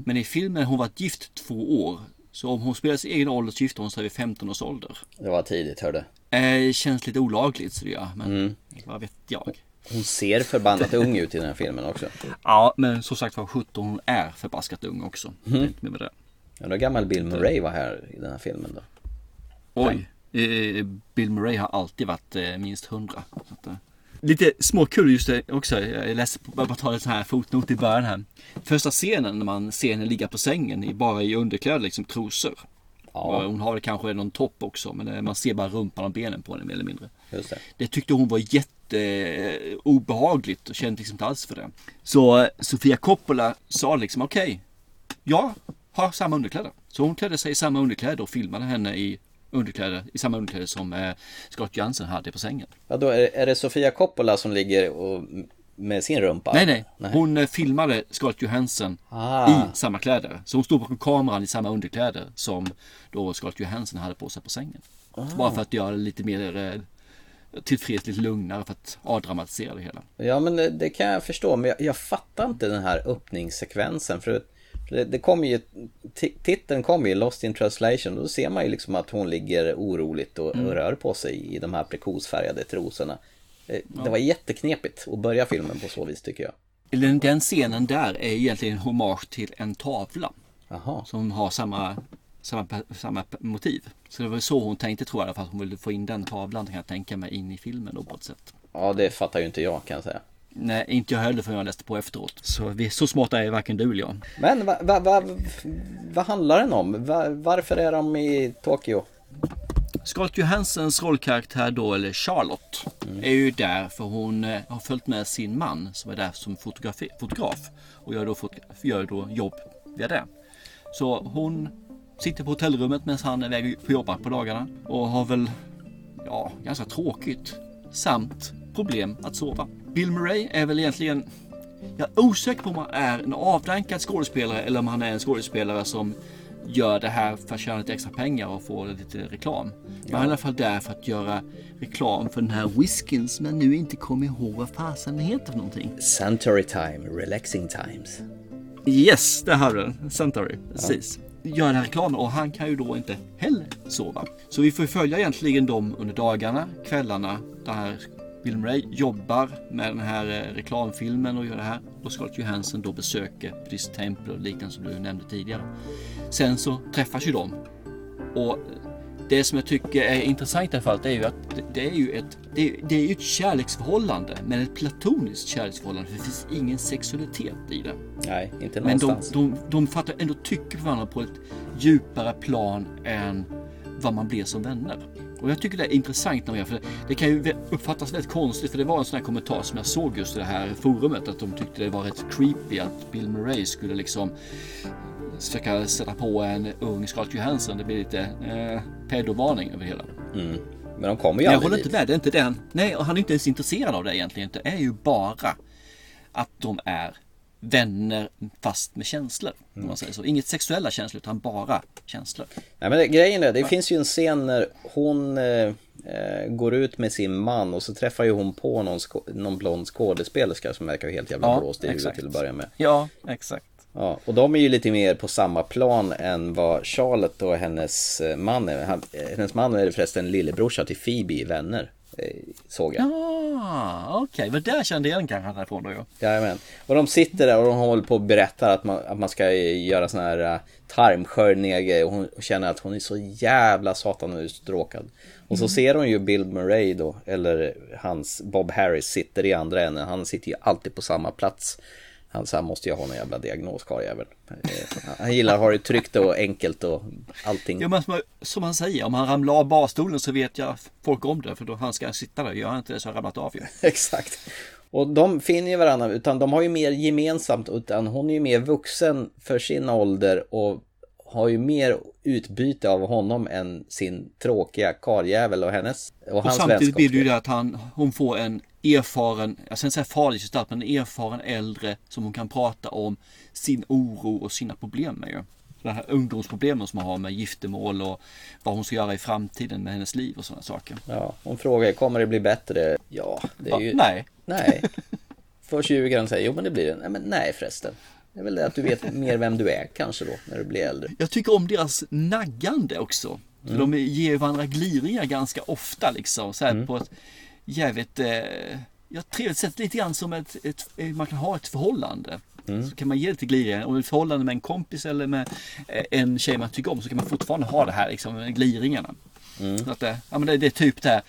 Men i filmen har hon varit gift två år. Så om hon spelar sin egen ålder så gifter hon sig vid 15 års ålder. Det var tidigt, hörde. Eh, känns lite olagligt så det gör. Men Mm. vad vet jag. Hon ser förbannat ung ut i den här filmen också. Ja, men som sagt var 17 hon är förbaskat ung också. Mm. med det. Undrar hur gammal Bill Murray var här i den här filmen då. Oj. Eh, Bill Murray har alltid varit eh, minst 100. Så att, eh. Lite småkul just det också. Jag läste, bara ta en sån här fotnot i början här. Första scenen när man ser henne ligga på sängen bara i underkläder, liksom trosor. Och Hon har väl kanske någon topp också men eh, man ser bara rumpan och benen på henne mer eller mindre. Det. Det tyckte hon var jätte eh, obehagligt och kände liksom inte alls för det. Så eh, Sofia Coppola sa liksom okej, jag har samma underkläder. Så hon klädde sig i samma underkläder och filmade henne i underkläder, i samma underkläder som eh, Scott Johansson hade på sängen. Ja, då är, är det Sofia Coppola som ligger och med sin rumpa? Nej, nej. Hon eh, filmade Scarlett Johansson Ah. i samma kläder. Så hon stod bakom kameran i samma underkläder som då Scarlett Johansson hade på sig på sängen. Ah. Bara för att göra det lite mer eh, tillfreds, lite lugnare för att avdramatisera det hela. Ja men det, det kan jag förstå, men jag, jag fattar inte den här öppningssekvensen. För det, det kommer ju, ti- titeln kommer ju Lost in translation, då ser man ju liksom att hon ligger oroligt och, Mm. och rör på sig i de här prekosfärgade trosorna. Eh, Det Ja. var jätteknepigt att börja filmen på så vis tycker jag. Den, den scenen där är egentligen en hommage till en tavla. Aha. Som har samma, samma, samma motiv. Så det var så hon tänkte tror jag, för att hon ville få in den tavlan kan jag tänka mig in i filmen då på ett sätt. Ja, det fattar ju inte jag kan jag säga. Nej, inte jag heller för jag läste på efteråt. Så vi, så smarta är varken du eller jag. Men vad va, va, vad handlar den om? Va, varför är de i Tokyo? Scarlett Johanssons rollkaraktär då, eller Charlotte, är ju där för hon eh, har följt med sin man som är där som fotograf och gör då, gör då jobb via det. Så hon sitter på hotellrummet medan han är iväg på jobba på dagarna och har väl, ja, ganska tråkigt samt problem att sova. Bill Murray är väl egentligen jag är osäker på om han är en avdankad skådespelare eller om han är en skådespelare som gör det här för att tjäna lite extra pengar och få lite reklam. Men han är i alla fall där för att göra reklam för den här whiskyn som jag nu inte kommer ihåg vad fasen det heter för någonting. Suntory time, relaxing times. Yes, det har du den. Centauri. Precis göra den här reklamen och han kan ju då inte heller sova. Så vi får ju följa egentligen dem under dagarna, kvällarna, där Bill Murray jobbar med den här eh, reklamfilmen och gör det här. Och Scarlett Johansson då besöker Buddhist tempel och liknande som du nämnde tidigare. Sen så träffas ju de. Och det som jag tycker är intressant i alla fall det är ju att det- det är ju ett, det är, det är ett kärleksförhållande men ett platoniskt kärleksförhållande för det finns ingen sexualitet i det. Nej, inte Men de, någonstans. de, de fattar ändå tycker på varandra på ett djupare plan än vad man blir som vänner. Och jag tycker det är intressant när gör för det, det kan ju uppfattas väldigt konstigt för det var en sån här kommentar som jag såg just i det här forumet att de tyckte det var rätt creepy att Bill Murray skulle liksom försöka sätta på en ung Scarlett Johansson. Det blir lite eh, pedovarning över hela. Mm. Men de kommer ju jag håller dit. inte med, det är inte den. Nej, och han är inte ens intresserad av det egentligen. Det är ju bara att de är vänner fast med känslor. Om man säger så. Inget sexuella känslor utan bara känslor. Nej men det, grejen är, det finns ju en scen när hon eh, eh, går ut med sin man och så träffar ju hon på någon, någon blond skådespelerska som verkar helt jävla Ja, blåst i huvudet till att börja med. Ja, exakt. Ja, och de är ju lite mer på samma plan än vad Charlotte och hennes eh, man är. Han, eh, hennes man är förresten lillebrorsa till Phoebe i Vänner. eh, Såg jag. Ja, okej. Men där kände jag den kanske härifrån då ju. Jajamän. Och de sitter där och de håller på och berättar att man, att man ska göra sån här tarmsköljningar och hon känner att hon är så jävla satanustråkad. Och så Mm. ser hon ju Bill Murray då, eller hans Bob Harris sitter i andra änden. Han sitter ju alltid på samma plats. Han, så han måste ju ha någon jävla diagnos karljävel. Eh, Han gillar att ha det tryggt och enkelt och allting. Ja, men som, han säger, om han ramlar av barstolen så vet jag folk om det. För då han ska sitta där. Gör han inte det så har han ramlat av ju. Exakt. Och de finner ju varandra, utan de har ju mer gemensamt, utan hon är ju mer vuxen för sin ålder och har ju mer utbyte av honom än sin tråkiga karljävel och hennes och, Och hans samtidigt blir det ju det att han, hon får en erfaren, jag ska inte säga farlig gestalt, men en erfaren äldre som hon kan prata om sin oro och sina problem med ju. De här ungdomsproblemen som hon har med giftermål och vad hon ska göra i framtiden med hennes liv och sådana saker. Ja, hon frågar, kommer det bli bättre? Ja, det är ju... Nej. Nej. Först ljuger han och säger, jo men det blir det. Nej men nej förresten. Det är väl det att du vet mer vem du är kanske då, när du blir äldre. Jag tycker om deras naggande också. För Mm. De ger varandra gliringar ganska ofta liksom. Så Mm. på ett jävligt eh, ja, trevligt sätt. Lite grann som ett, ett, eh, man kan ha ett förhållande. Mm. Så kan man ge lite gliringar. Om ett förhållande med en kompis eller med eh, en tjej man tycker om så kan man fortfarande ha det här liksom, med gliringarna. Mm. Så att, det, ja, men det, det är typ det här.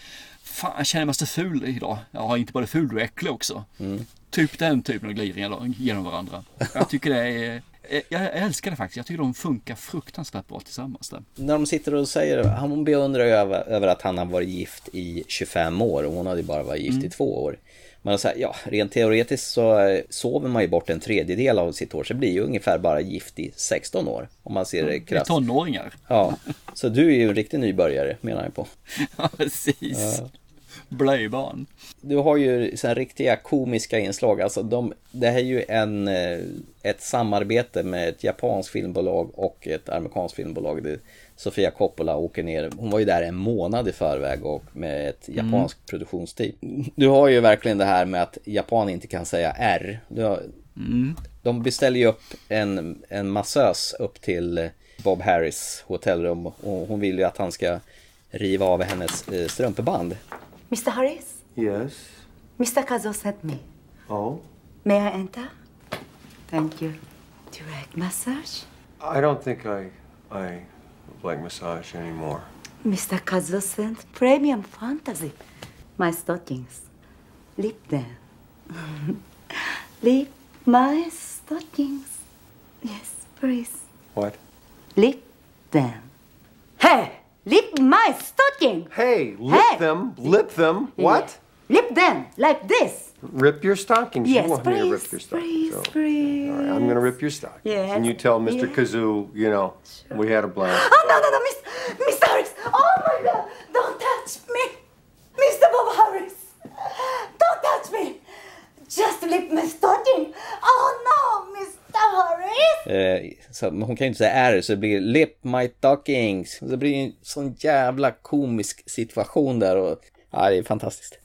Fan, jag känner mig så ful idag. Jag har inte bara ful, du är äcklig också. Mm. Typ den typen av gliringar då, genom varandra. Jag tycker det är... eh, Jag älskar det faktiskt. Jag tycker de funkar fruktansvärt bra tillsammans där. När de sitter och säger, hon beundrar ju över, över att han har varit gift i 25 år och hon hade ju bara varit gift i Mm. två år. Men så här, ja, rent teoretiskt så eh, sover man ju bort en tredjedel av sitt år, så blir ju ungefär bara gift i 16 år. Om man ser det krasst. tonåringar. Ja, så du är ju en riktig nybörjare menar jag på. Ja, precis. Ja. Blöjbarn. Du har ju sen riktiga komiska inslag. Alltså de, det här är ju en, eh, ett samarbete med ett japanskt filmbolag och ett amerikanskt filmbolag. Det, Sofia Coppola åker ner, hon var ju där en månad i förväg och med ett Mm. japanskt produktionsteam. Du har ju verkligen det här med att Japan inte kan säga R. Har, Mm. De beställer ju upp en, en massös upp till Bob Harris hotellrum och hon vill ju att han ska riva av hennes eh, strumpeband. Mr. Harris, Yes. Mr. Kazo sent me. Oh? May I enter? Thank you. Direct massage? I don't think I I like massage anymore. Mr. Kazo sent premium fantasy. My stockings. Lip them. Lip my stockings. Yes, please. What? Lip them. Hey! My stocking! Hey, lip Hey. them, lip them. What? Lip them like this. Rip your stockings. Yes, you want me to please, oh, rip your stockings. please, so. please. All right, I'm going to rip your stockings. Yes. And you tell Mr. Yes. Kazoo, you know, we had a blast. Oh, no, no, no, Miss, Miss Harris! Oh, my God! Don't touch me! Mr. Bob Harris! Don't touch me! Just lip my stocking! Oh, no, Mr. Harris! Eh, så, men hon kan ju inte säga R så det blir Lip my stockings. Så det blir en sån jävla komisk situation där och ja, det är fantastiskt.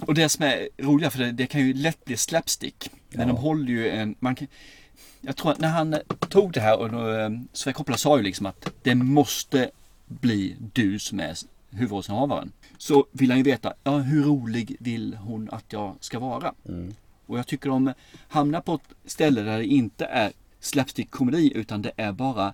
Och det som är roligt, för det, det kan ju lätt bli slapstick. Men de håller ju en, man kan, jag tror att när han tog det här och då, eh, Sofia Coppola sa ju liksom att det måste bli du som är huvudrollsinnehavaren. Så vill han ju veta, ja hur rolig vill hon att jag ska vara? Och jag tycker de hamnar på ett ställe där det inte är slapstick-komedi utan det är bara eh,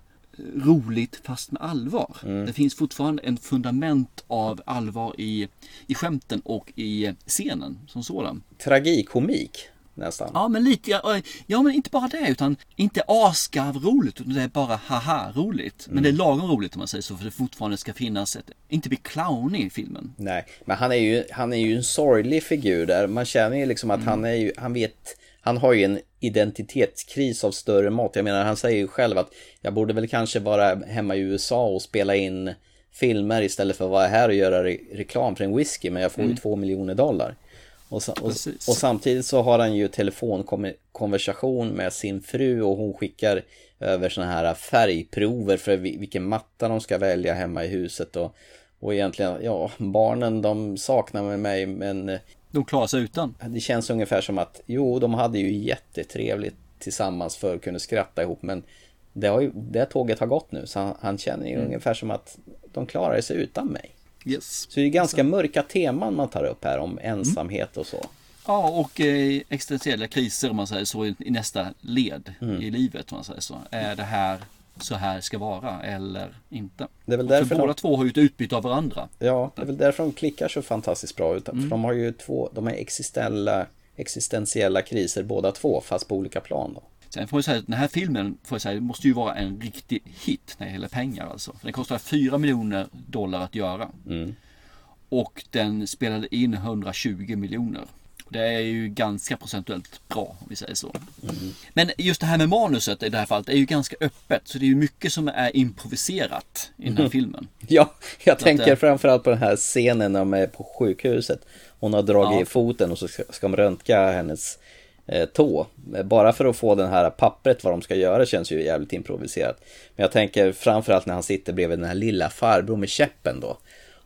roligt fast med allvar. Det finns fortfarande en fundament av allvar i, i skämten och i scenen som sådan. Tragikomik nästan. Ja men lite, ja, ja men inte bara det utan inte asgarv roligt utan det är bara haha roligt. Men det är lagom roligt om man säger så för det fortfarande ska finnas ett, inte bli clown i filmen. Nej, men han är ju, han är ju en sorglig figur där. Man känner ju liksom att han är ju, han vet, han har ju en identitetskris av större mått. Jag menar, han säger ju själv att jag borde väl kanske vara hemma i USA och spela in filmer istället för att vara här och göra re reklam för en whisky, men jag får ju Mm. två miljoner dollar. Och, och, och samtidigt så har han ju telefonkonversation med sin fru och hon skickar över såna här färgprover för vi- vilken matta de ska välja hemma i huset och, och egentligen, ja, barnen de saknar mig men eh, De klarar sig utan. det känns ungefär som att jo, de hade ju jättetrevligt tillsammans för att kunna skratta ihop men det, har ju, det tåget har gått nu så han, han känner ju Mm. ungefär som att de klarar sig utan mig. Yes. Så det är ganska mörka teman man tar upp här om ensamhet och så. Ja, och eh, existentiella kriser om man säger så i, i nästa led i livet om man säger så. Är det här så här ska vara eller inte? Det är väl för därför båda de- två har ju ett utbyte av varandra. Ja, det är väl därför de klickar så fantastiskt bra. Utan, Mm. För de har ju två, de är existentiella, existentiella kriser båda två, fast på olika plan då. Sen får jag säga att den här filmen får jag säga, måste ju vara en riktig hit när det gäller pengar alltså. För den kostar 4 miljoner dollar att göra. Och den spelade in 120 miljoner. Det är ju ganska procentuellt bra om vi säger så. Men just det här med manuset i det här fallet är ju ganska öppet. Så det är ju mycket som är improviserat i den här Mhm. filmen. Ja, jag Så tänker att, eh, framförallt på den här scenen när de är på sjukhuset. Hon har dragit Ja. i foten och så ska, ska de röntga hennes tå. Bara för att få den här pappret vad de ska göra känns ju jävligt improviserat. Men jag tänker framförallt när han sitter bredvid den här lilla farbror med käppen då.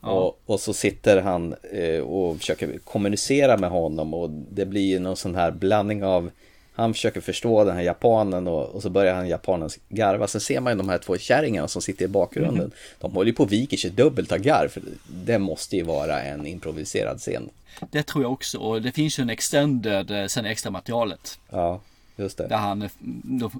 Ja. Och, och så sitter han eh, och försöker kommunicera med honom och det blir ju någon sån här blandning av han försöker förstå den här japanen och, och så börjar han japanen garva. Sen ser man ju de här två kärringarna som sitter i bakgrunden. Mhm. De håller ju på och viker sig dubbelt av garv. För det måste ju vara en improviserad scen. Det tror jag också. Och det finns ju en extended eh, sen extra materialet. Ja, just det. Där han, eh,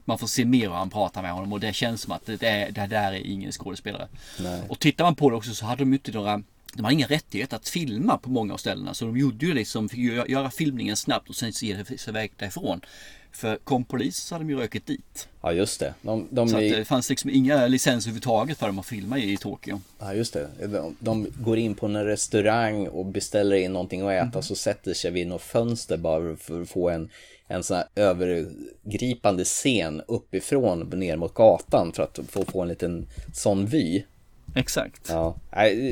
man får se mer hur han pratar med honom och det känns som att det, är, det där är ingen skådespelare. Nej. Och tittar man på det också så hade de ju inte några de hade inga rättigheter att filma på många av ställena så de gjorde ju liksom, fick göra filmningen snabbt och sen ge sig iväg därifrån. För kom polis så hade de ju rökt dit. Ja, just det. De, de så är- det fanns liksom inga licenser överhuvudtaget för dem att filma i Tokyo. Ja, just det. De, de går in på en restaurang och beställer in någonting att äta och så sätter sig vid något fönster bara för att få en, en sån här övergripande scen uppifrån ner mot gatan för att få, få en liten sån vy. Exakt. Ja,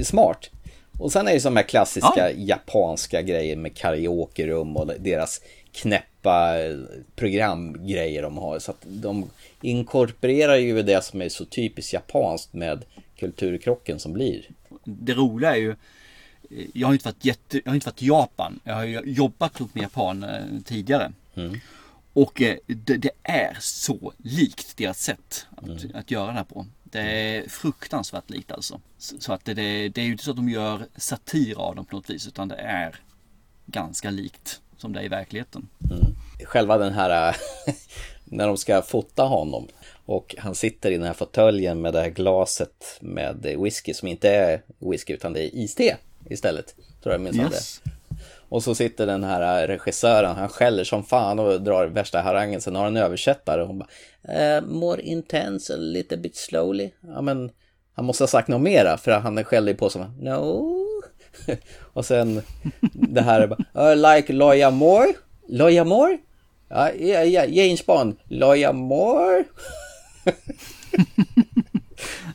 smart. Och sen är det som här klassiska japanska grejer med karaokerum och deras knäppa eh, programgrejer de har. Så att de inkorporerar ju det som är så typiskt japanskt med kulturkrocken som blir. Det roliga är ju eh, jag har inte varit, jätte, jag har inte varit i Japan. Jag har ju jobbat ihop med Japan eh, tidigare. Och eh, det, det är så likt deras sätt att, att göra det här på. Det är fruktansvärt likt alltså. Så, att det, det, det är ju inte så att de gör satir av dem på något vis utan det är ganska likt som det är i verkligheten. Själva den här när de ska fota honom och han sitter i den här fåtöljen med det här glaset med whisky som inte är whisky utan det är iste istället. Tror jag minns Yes. det. Och så sitter den här regissören, han skäller som fan och drar värsta harangen. Sen har han en översättare och hon bara eh, More intense, a little bit slowly. Ja men han måste ha sagt något mera för han skäller på som No. och sen det här är bara uh, Like Loya Moore? Loya Moore? Ja, ja, ja, James Bond. Loya Moore?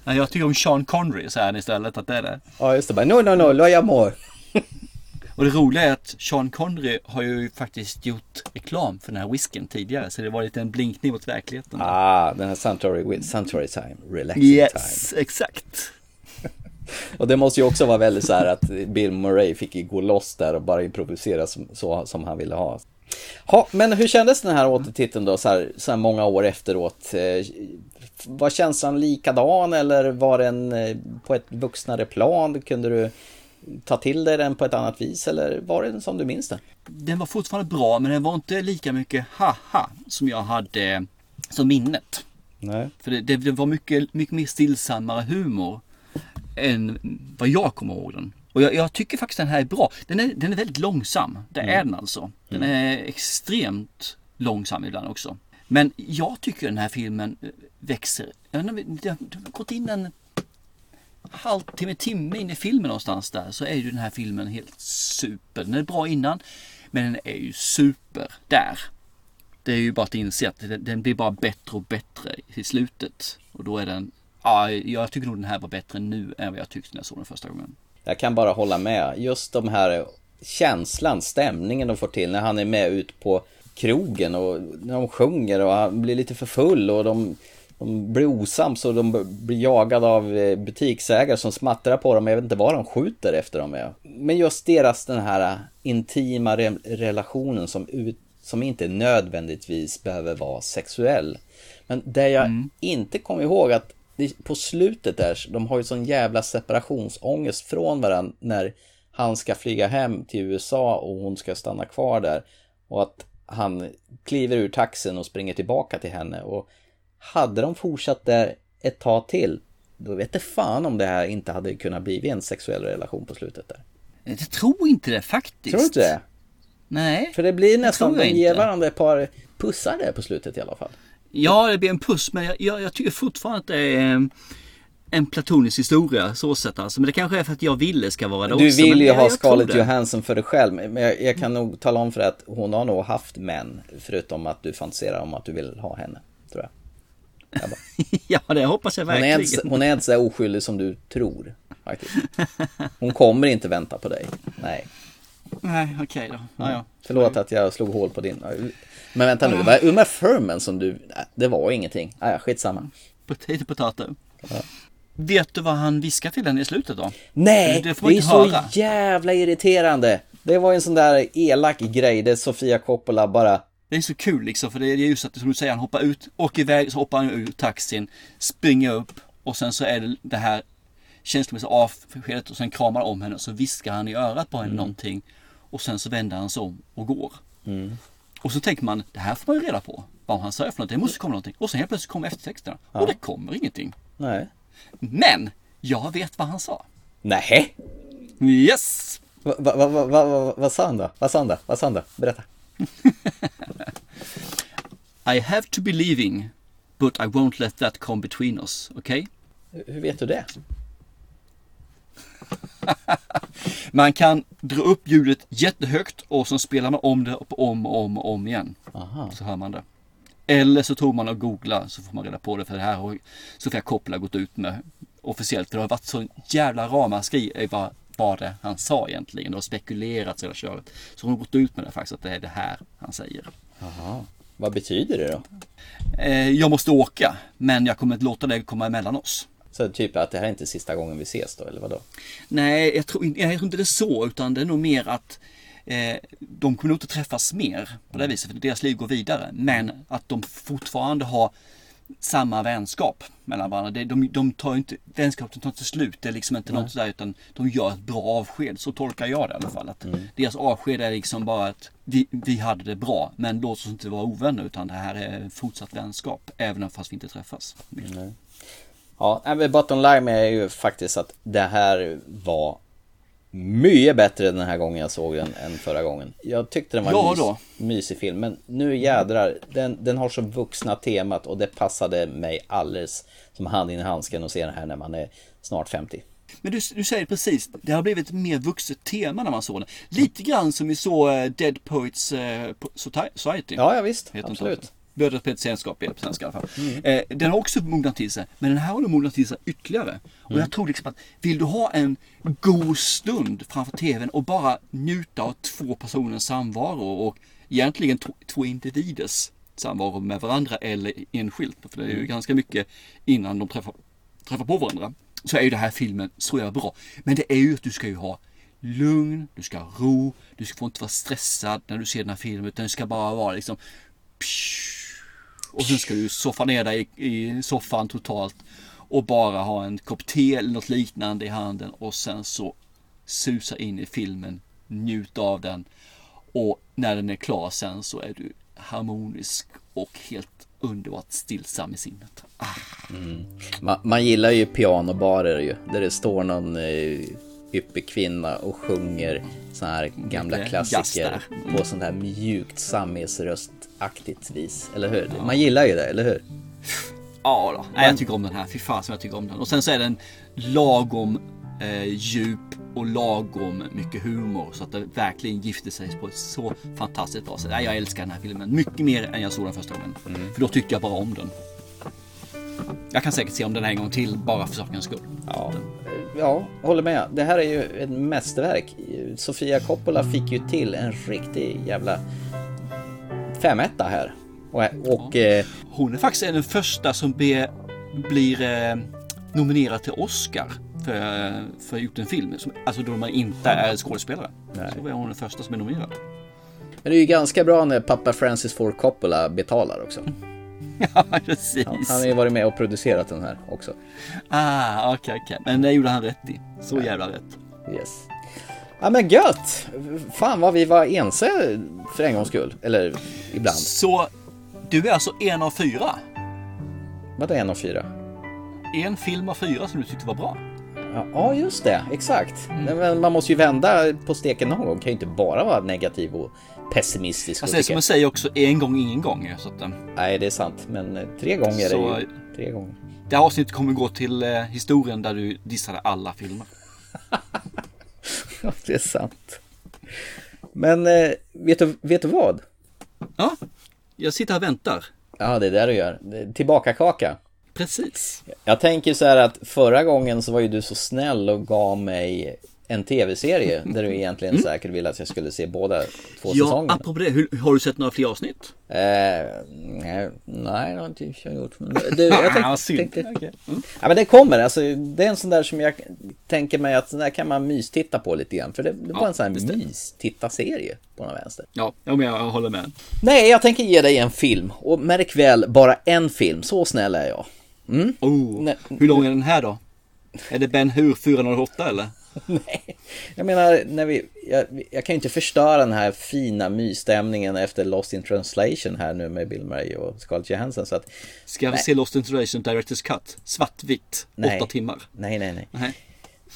Ja, Jag tycker om Sean Connery så här istället att det är det. Ja just det, bara no no no, Loya Moore. Och det roliga är att Sean Connery har ju faktiskt gjort reklam för den här whiskyn tidigare. Så det var lite en blinkning mot verkligheten. Ah, den här Suntory, Suntory Time, Relaxing Yes, Time. exakt. Och det måste ju också vara väldigt så här att Bill Murray fick ju gå loss där och bara improvisera som, så, som han ville ha. Ha, men hur kändes den här återtiteln då så här, så här många år efteråt? Eh, var känslan likadan eller var den eh, på ett vuxnare plan? Kunde du ta till dig den på ett annat vis eller var det som du minns den? Den var fortfarande bra men den var inte lika mycket haha som jag hade som minnet. Nej. För det, det, det var mycket, mycket mer stillsammare humor än vad jag kommer ihåg den. Och jag, jag tycker faktiskt den här är bra. Den är, den är väldigt långsam. Det är den alltså. Den är extremt långsam ibland också. Men jag tycker den här filmen växer. Det har gått in en halvtimme, timme in i filmen någonstans där så är ju den här filmen helt super. Den är bra innan men den är ju super där. Det är ju bara att inse att den, den blir bara bättre och bättre i slutet. Och då är den, ja, jag tycker nog den här var bättre nu än vad jag tyckte när jag såg den första gången. Jag kan bara hålla med. Just de här känslan, stämningen de får till när han är med ut på krogen och när de sjunger och han blir lite för full och de, de blir osams och de blir jagade av eh, butiksägare som smattrar på dem. Jag vet inte vad de skjuter efter dem med. Men just deras den här intima re- relationen som, ut, som inte nödvändigtvis behöver vara sexuell. Men det jag inte kommer ihåg att det- på slutet där, de har ju sån jävla separationsångest från varandra när han ska flyga hem till USA och hon ska stanna kvar där. Och att han kliver ur taxin och springer tillbaka till henne. Och hade de fortsatt där ett tag till, då vet det fan om det här inte hade kunnat bli en sexuell relation på slutet där. Jag tror inte det faktiskt. Tror du inte det? Nej. För det blir nästan, de ger inte. varandra ett par pussar där på slutet i alla fall. Ja, det blir en puss men jag, jag, jag tycker fortfarande att det är eh, en platonisk historia så sett alltså. Men det kanske är för att jag ville ska vara det Du också. vill ju ha Scarlett. Johansson för dig själv, men jag, jag kan nog tala om för dig att hon har nog haft män, förutom att du fantiserar om att du vill ha henne. ja, det hoppas jag Hon är, verkligen. inte, hon är inte så oskyldig som du tror, faktiskt. Hon kommer inte vänta på dig, nej. Nej, okej då. Ja, ja. Förlåt att jag slog hål på din. Men vänta nu, det var Uma Thurman som du, nej, det var ingenting. Ah, ja, skitsamma. Potato, potato. Vet du vad han viskar till henne i slutet då? Nej, det det, är inte så höra. jävla irriterande. Det var ju en sån där elak grej där Sofia Coppola bara Det är så kul liksom för det är just att som du säger han hoppar ut, åker iväg, så hoppar han ur taxin, springer upp och sen så är det det här känslomässiga avskedet och sen kramar han om henne och så viskar han i örat på henne Mm. någonting och sen så vänder han sig om och går. Mm. Och så tänker man, det här får man ju reda på. Vad han säger för något, det måste komma någonting. Och sen helt plötsligt kommer eftertexterna Ja. och det kommer ingenting. Nej. Men, jag vet vad han sa. Nej. Yes! Va, va, va, va, va, va, vad sa han då? Vad sa han då? Vad sa han då? Berätta. I have to be leaving, but I won't let that come between us, okej? Hur hur vet du det? Man kan dra upp ljudet jättehögt och så spelar man om det om och om och om igen. Aha. Så hör man det. Eller så tror man och googlar så får man reda på det för det här har Sofia Coppola gått ut med officiellt. För det har varit så jävla ramaskri i vad vad det han sa egentligen. Det har spekulerats hela köret. Så hon har gått ut med det faktiskt, att det är det här han säger. Jaha. Vad betyder det då? Eh, jag måste åka, men jag kommer inte låta det komma emellan oss. Så typ att det här är inte sista gången vi ses då, eller vadå? Nej, jag tror, jag tror inte det är så, utan det är nog mer att eh, de kommer nog inte träffas mer på det viset, för deras liv går vidare. Men att de fortfarande har samma vänskap mellan varandra. De, de tar inte, vänskapen tar inte slut. Det är liksom inte Nej. något sådär utan de gör ett bra avsked. Så tolkar jag det i alla fall. Att Deras avsked är liksom bara att vi, vi hade det bra men låt oss inte vara ovänner utan det här är fortsatt vänskap. Även fast vi inte träffas. Nej. Ja, bottom line är ju faktiskt att det här var mycket bättre den här gången jag såg den än förra gången. Jag tyckte den var Ja mys, då. mysig film, men nu jädrar, den, den har så vuxna temat och det passade mig alldeles som hand i handsken att se den här när man är snart 50. Men du, du säger precis, det har blivit ett mer vuxet tema när man såg den. Lite grann som vi såg eh, Dead Poets eh, Society. Ja, ja visst, absolut. Brödernas Poets Sällskap är på svenska i alla fall. Eh, den har också mognat till sig, men den här har nog mognat till sig ytterligare. Och Mm. jag tror liksom att vill du ha en god stund framför TVn och bara njuta av två personers samvaro och egentligen två, individers samvaro med varandra eller enskilt. För det är ju Mm. ganska mycket innan de träffar, träffar på varandra. Så är ju den här filmen så jävla bra. Men det är ju att du ska ju ha lugn, du ska ha ro, du ska få inte vara stressad när du ser den här filmen utan det ska bara vara liksom och sen ska du soffa ner dig i, i soffan totalt och bara ha en kopp te eller något liknande i handen och sen så susa in i filmen, njuta av den och när den är klar sen så är du harmonisk och helt underbart stillsam i sinnet. Ah. Man, man gillar ju pianobarer ju, där det står någon eh, yppig kvinna och sjunger såna här gamla klassiker. Mm. på sånt här mjukt samhetsröstaktigt vis, eller hur? Man gillar ju det, eller hur? Ja då. Nej, jag tycker om den här. Fy fan som jag tycker om den. Och sen så är den lagom eh, djup och lagom mycket humor. Så att det verkligen gifter sig på ett så fantastiskt bra sätt. Nej, jag älskar den här filmen. Mycket mer än jag såg den första gången. För då tyckte jag bara om den. Jag kan säkert se om den en gång till bara för sakens skull. Ja, ja, håller med. Det här är ju ett mästerverk. Sofia Coppola fick ju till en riktig jävla femetta här. Och, och eh, Hon är faktiskt den första som be, blir eh, nominerad till Oscar för, för gjort en film. Som, alltså då man inte är skådespelare. Nej. Så är hon den första som är nominerad. men det är ju ganska bra när pappa Francis Ford Coppola betalar också. Ja, precis. Han, han har ju varit med och producerat den här också. Ah, okej, okej. Men det gjorde han rätt i. Så jävla rätt. Yes. Ja men gött! Fan vad vi var ense för en gångs skull. Eller ibland. Så du är alltså en av fyra? Vadå en av fyra? En film av fyra som du tyckte var bra? Ja, just det, exakt. Men man måste ju vända på steken någon gång. Kan ju inte bara vara negativ och pessimistisk. Alltså och det är som man säger också, en gång ingen gång. Så att, eh, Nej, det är sant. Men eh, tre gånger Så- är ju tre gånger. det här avsnittet kommer gå till eh, historien där du dissade alla filmer. Ja, det är sant. Men eh, vet, du, vet du vad? Ja, jag sitter här och väntar. Ja, det är det du gör. Det är Tillbaka kaka. Precis. Jag tänker så här att förra gången så var ju du så snäll och gav mig en tv-serie där du egentligen Mm. säkert ville att jag skulle se båda två Ja, säsongerna. apropå det, hur, har du sett några fler avsnitt? Eh, nej, nej, det har inte jag gjort. Men du, jag tänkte, tänkte, Okej. Mm. ja, men det kommer. Alltså, det är en sån där som jag tänker mig att sån där kan man mystitta på lite grann. För det, det var Ja, en sån här mystitta-serie på någon vänster. Ja, ja, men jag håller med. Nej, jag tänker ge dig en film. Och märk väl, bara en film. Så snäll är jag. Mm? Oh, hur lång är den här då? Är det Ben Hur 408 eller? Nej, jag menar, när vi, jag, jag kan ju inte förstöra den här fina mysstämningen efter Lost in translation här nu med Bill Murray och Scarlett Johansson. Så att, Ska Nej. se Lost in Translation Directors Cut? Svartvitt, Nej. åtta timmar. nej, nej, nej. Nej.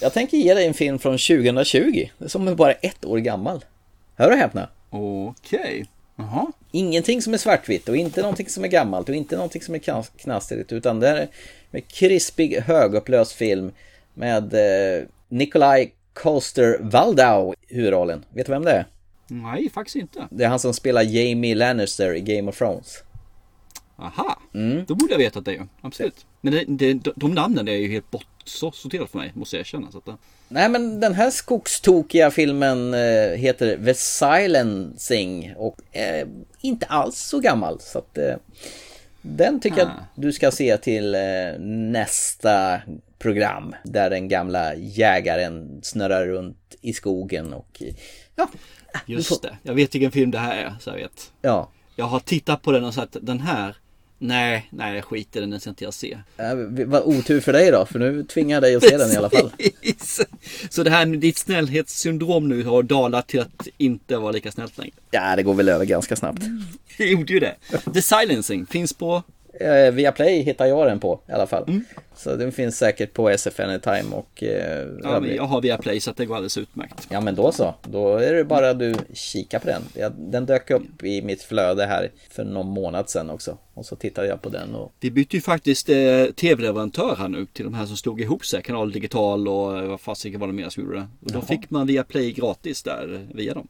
Jag tänker ge dig en film från 2020, som är bara ett år gammal. Hör och häpna. Okej. Jaha. Ingenting som är svartvitt och inte någonting som är gammalt och inte någonting som är knas- knastrigt utan det här är en krispig högupplöst film med eh, Nikolaj Coster Waldau i huvudrollen. Vet du vem det är? Nej, faktiskt inte. Det är han som spelar Jamie Lannister i Game of Thrones. Aha, Mm. då borde jag veta det ju. Absolut. Men det, det, de, de namnen är ju helt bortsorterade för mig, måste jag erkänna. Så att, eh, Nej men den här skogstokiga filmen eh, heter The Silencing och är inte alls så gammal. Så att eh, den tycker jag Ah. att du ska se till eh, nästa program. Där den gamla jägaren snurrar runt i skogen och ja. just får- det, jag vet vilken film det här är, så jag vet. Ja. Jag har tittat på den och sagt den här, nej, nej jag skiter i den, den ska inte jag se. Eh, vad otur för dig då, för nu tvingar jag dig att se den i alla fall. Så det här med ditt snällhetssyndrom nu har dalat till att inte vara lika snällt längre. Ja, det går väl över ganska snabbt. Det gjorde ju det. The Silencing finns på Eh, via Play hittar jag den på i alla fall. Mm. Så den finns säkert på SF Anytime och... Eh, Ja, men jag har via Play så att det går alldeles utmärkt. Ja men då så, då är det bara du kika på den. Jag, den dök upp i mitt flöde här för någon månad sedan också. Och så tittade jag på den och Vi bytte ju faktiskt eh, tv-leverantör här nu till de här som slog ihop sig. Kanal Digital och eh, vad fasiken var det mer som gjorde det. Och då fick man via Play gratis där eh, via dem.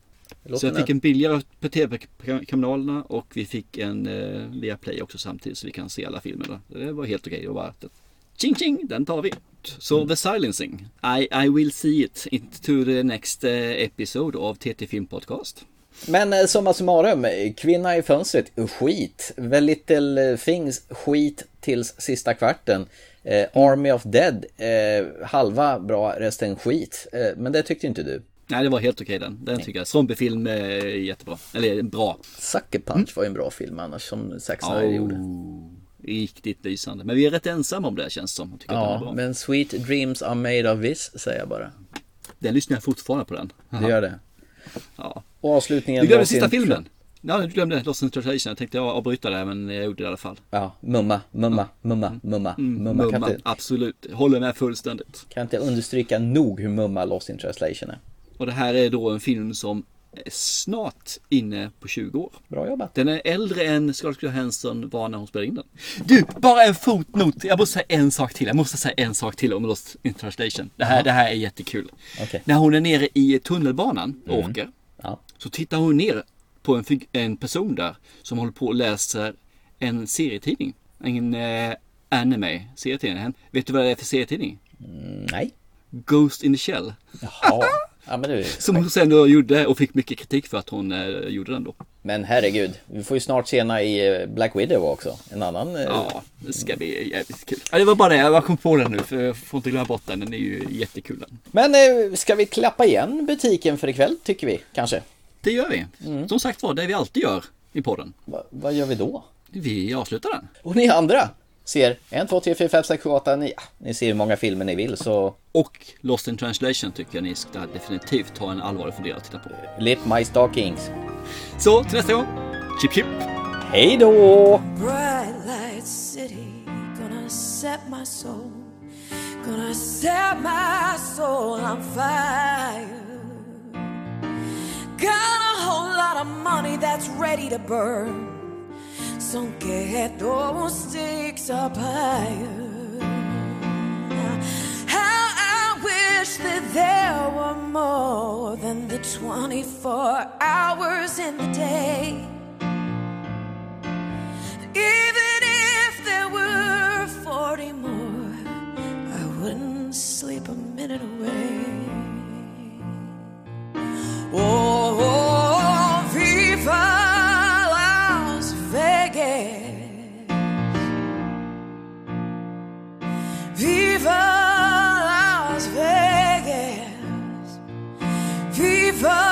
Så jag fick en billigare på tv-kanalerna och vi fick en eh, via Play också samtidigt så vi kan se alla filmerna. Det var helt okej. Det var värt. Ching ching, den tar vi. Så Mm. The Silencing. I, I will see it into the next eh, episode av TT Film Podcast. Men eh, summa summarum, eh, Kvinna i fönstret, skit. Very Little Things, skit tills sista kvarten. Eh, Army of Dead, eh, halva bra, resten skit. Eh, men det tyckte inte du. Nej, det var helt okej den. Den tycker jag. Zombiefilm är jättebra. Eller bra. Sucker Punch var ju en bra film annars som Zack Snyder Oh, gjorde. Riktigt lysande. Men vi är rätt ensamma om det känns som. Ja, bra. men Sweet Dreams are made of this, säger jag bara. Den lyssnar jag fortfarande på den. Det gör det. Ja. Och avslutningen Du glömde sista sin- filmen. Ja, du glömde Lost in Translation. Jag tänkte avbryta det, men jag gjorde det i alla fall. Ja, mumma, mumma, mumma, mumma, Mm, mumma. Mumma, inte, absolut. Håller med fullständigt. kan inte understryka nog hur mumma Lost in translation är. Och det här är då en film som är snart inne på 20 år. Bra jobbat. Den är äldre än Scarlett Johansson var när hon spelade in den. Du, bara en fotnot. Jag måste säga en sak till. Jag måste säga en sak till om Lost in translation. Det här, Jaha. det här är jättekul. Okej. När hon är nere i tunnelbanan och Mm. åker. Ja. Så tittar hon ner på en, en person där som håller på och läser en serietidning. En eh, anime serietidning. Vet du vad det är för serietidning? Mm, nej. Ghost in the Shell. Jaha. Ja, du. Som hon sen då gjorde och fick mycket kritik för att hon eh, gjorde den då. Men herregud, vi får ju snart se henne i eh, Black Widow också. En annan... eh, Ja, det ska bli jävligt kul. Ja, det var bara det, jag kom på den nu för jag får inte glömma bort den. Den är ju jättekul den. Men eh, ska vi klappa igen butiken för ikväll, tycker vi, kanske? Det gör vi. Som sagt var, det vi alltid gör i podden. Va, vad gör vi då? Vi avslutar den. Och ni andra ser 1, 2, 3, 4, 5, 6, 7, 8, 9. Ja, ni ser hur många filmer ni vill så Och Lost in translation tycker jag ni ska definitivt ta en allvarlig funderare och titta på. Lip My Stockings. Så till nästa gång. Chip chip. Hej då! Bright light city, gonna set my soul, gonna set my soul on fire. Got a whole lot of money that's ready to burn, so get those stakes up higher. How I wish that there were more than the 24 hours in the day. Even if there were 40 more, I wouldn't sleep a minute away. Oh, oh, oh Viva Viva Las Vegas. Viva,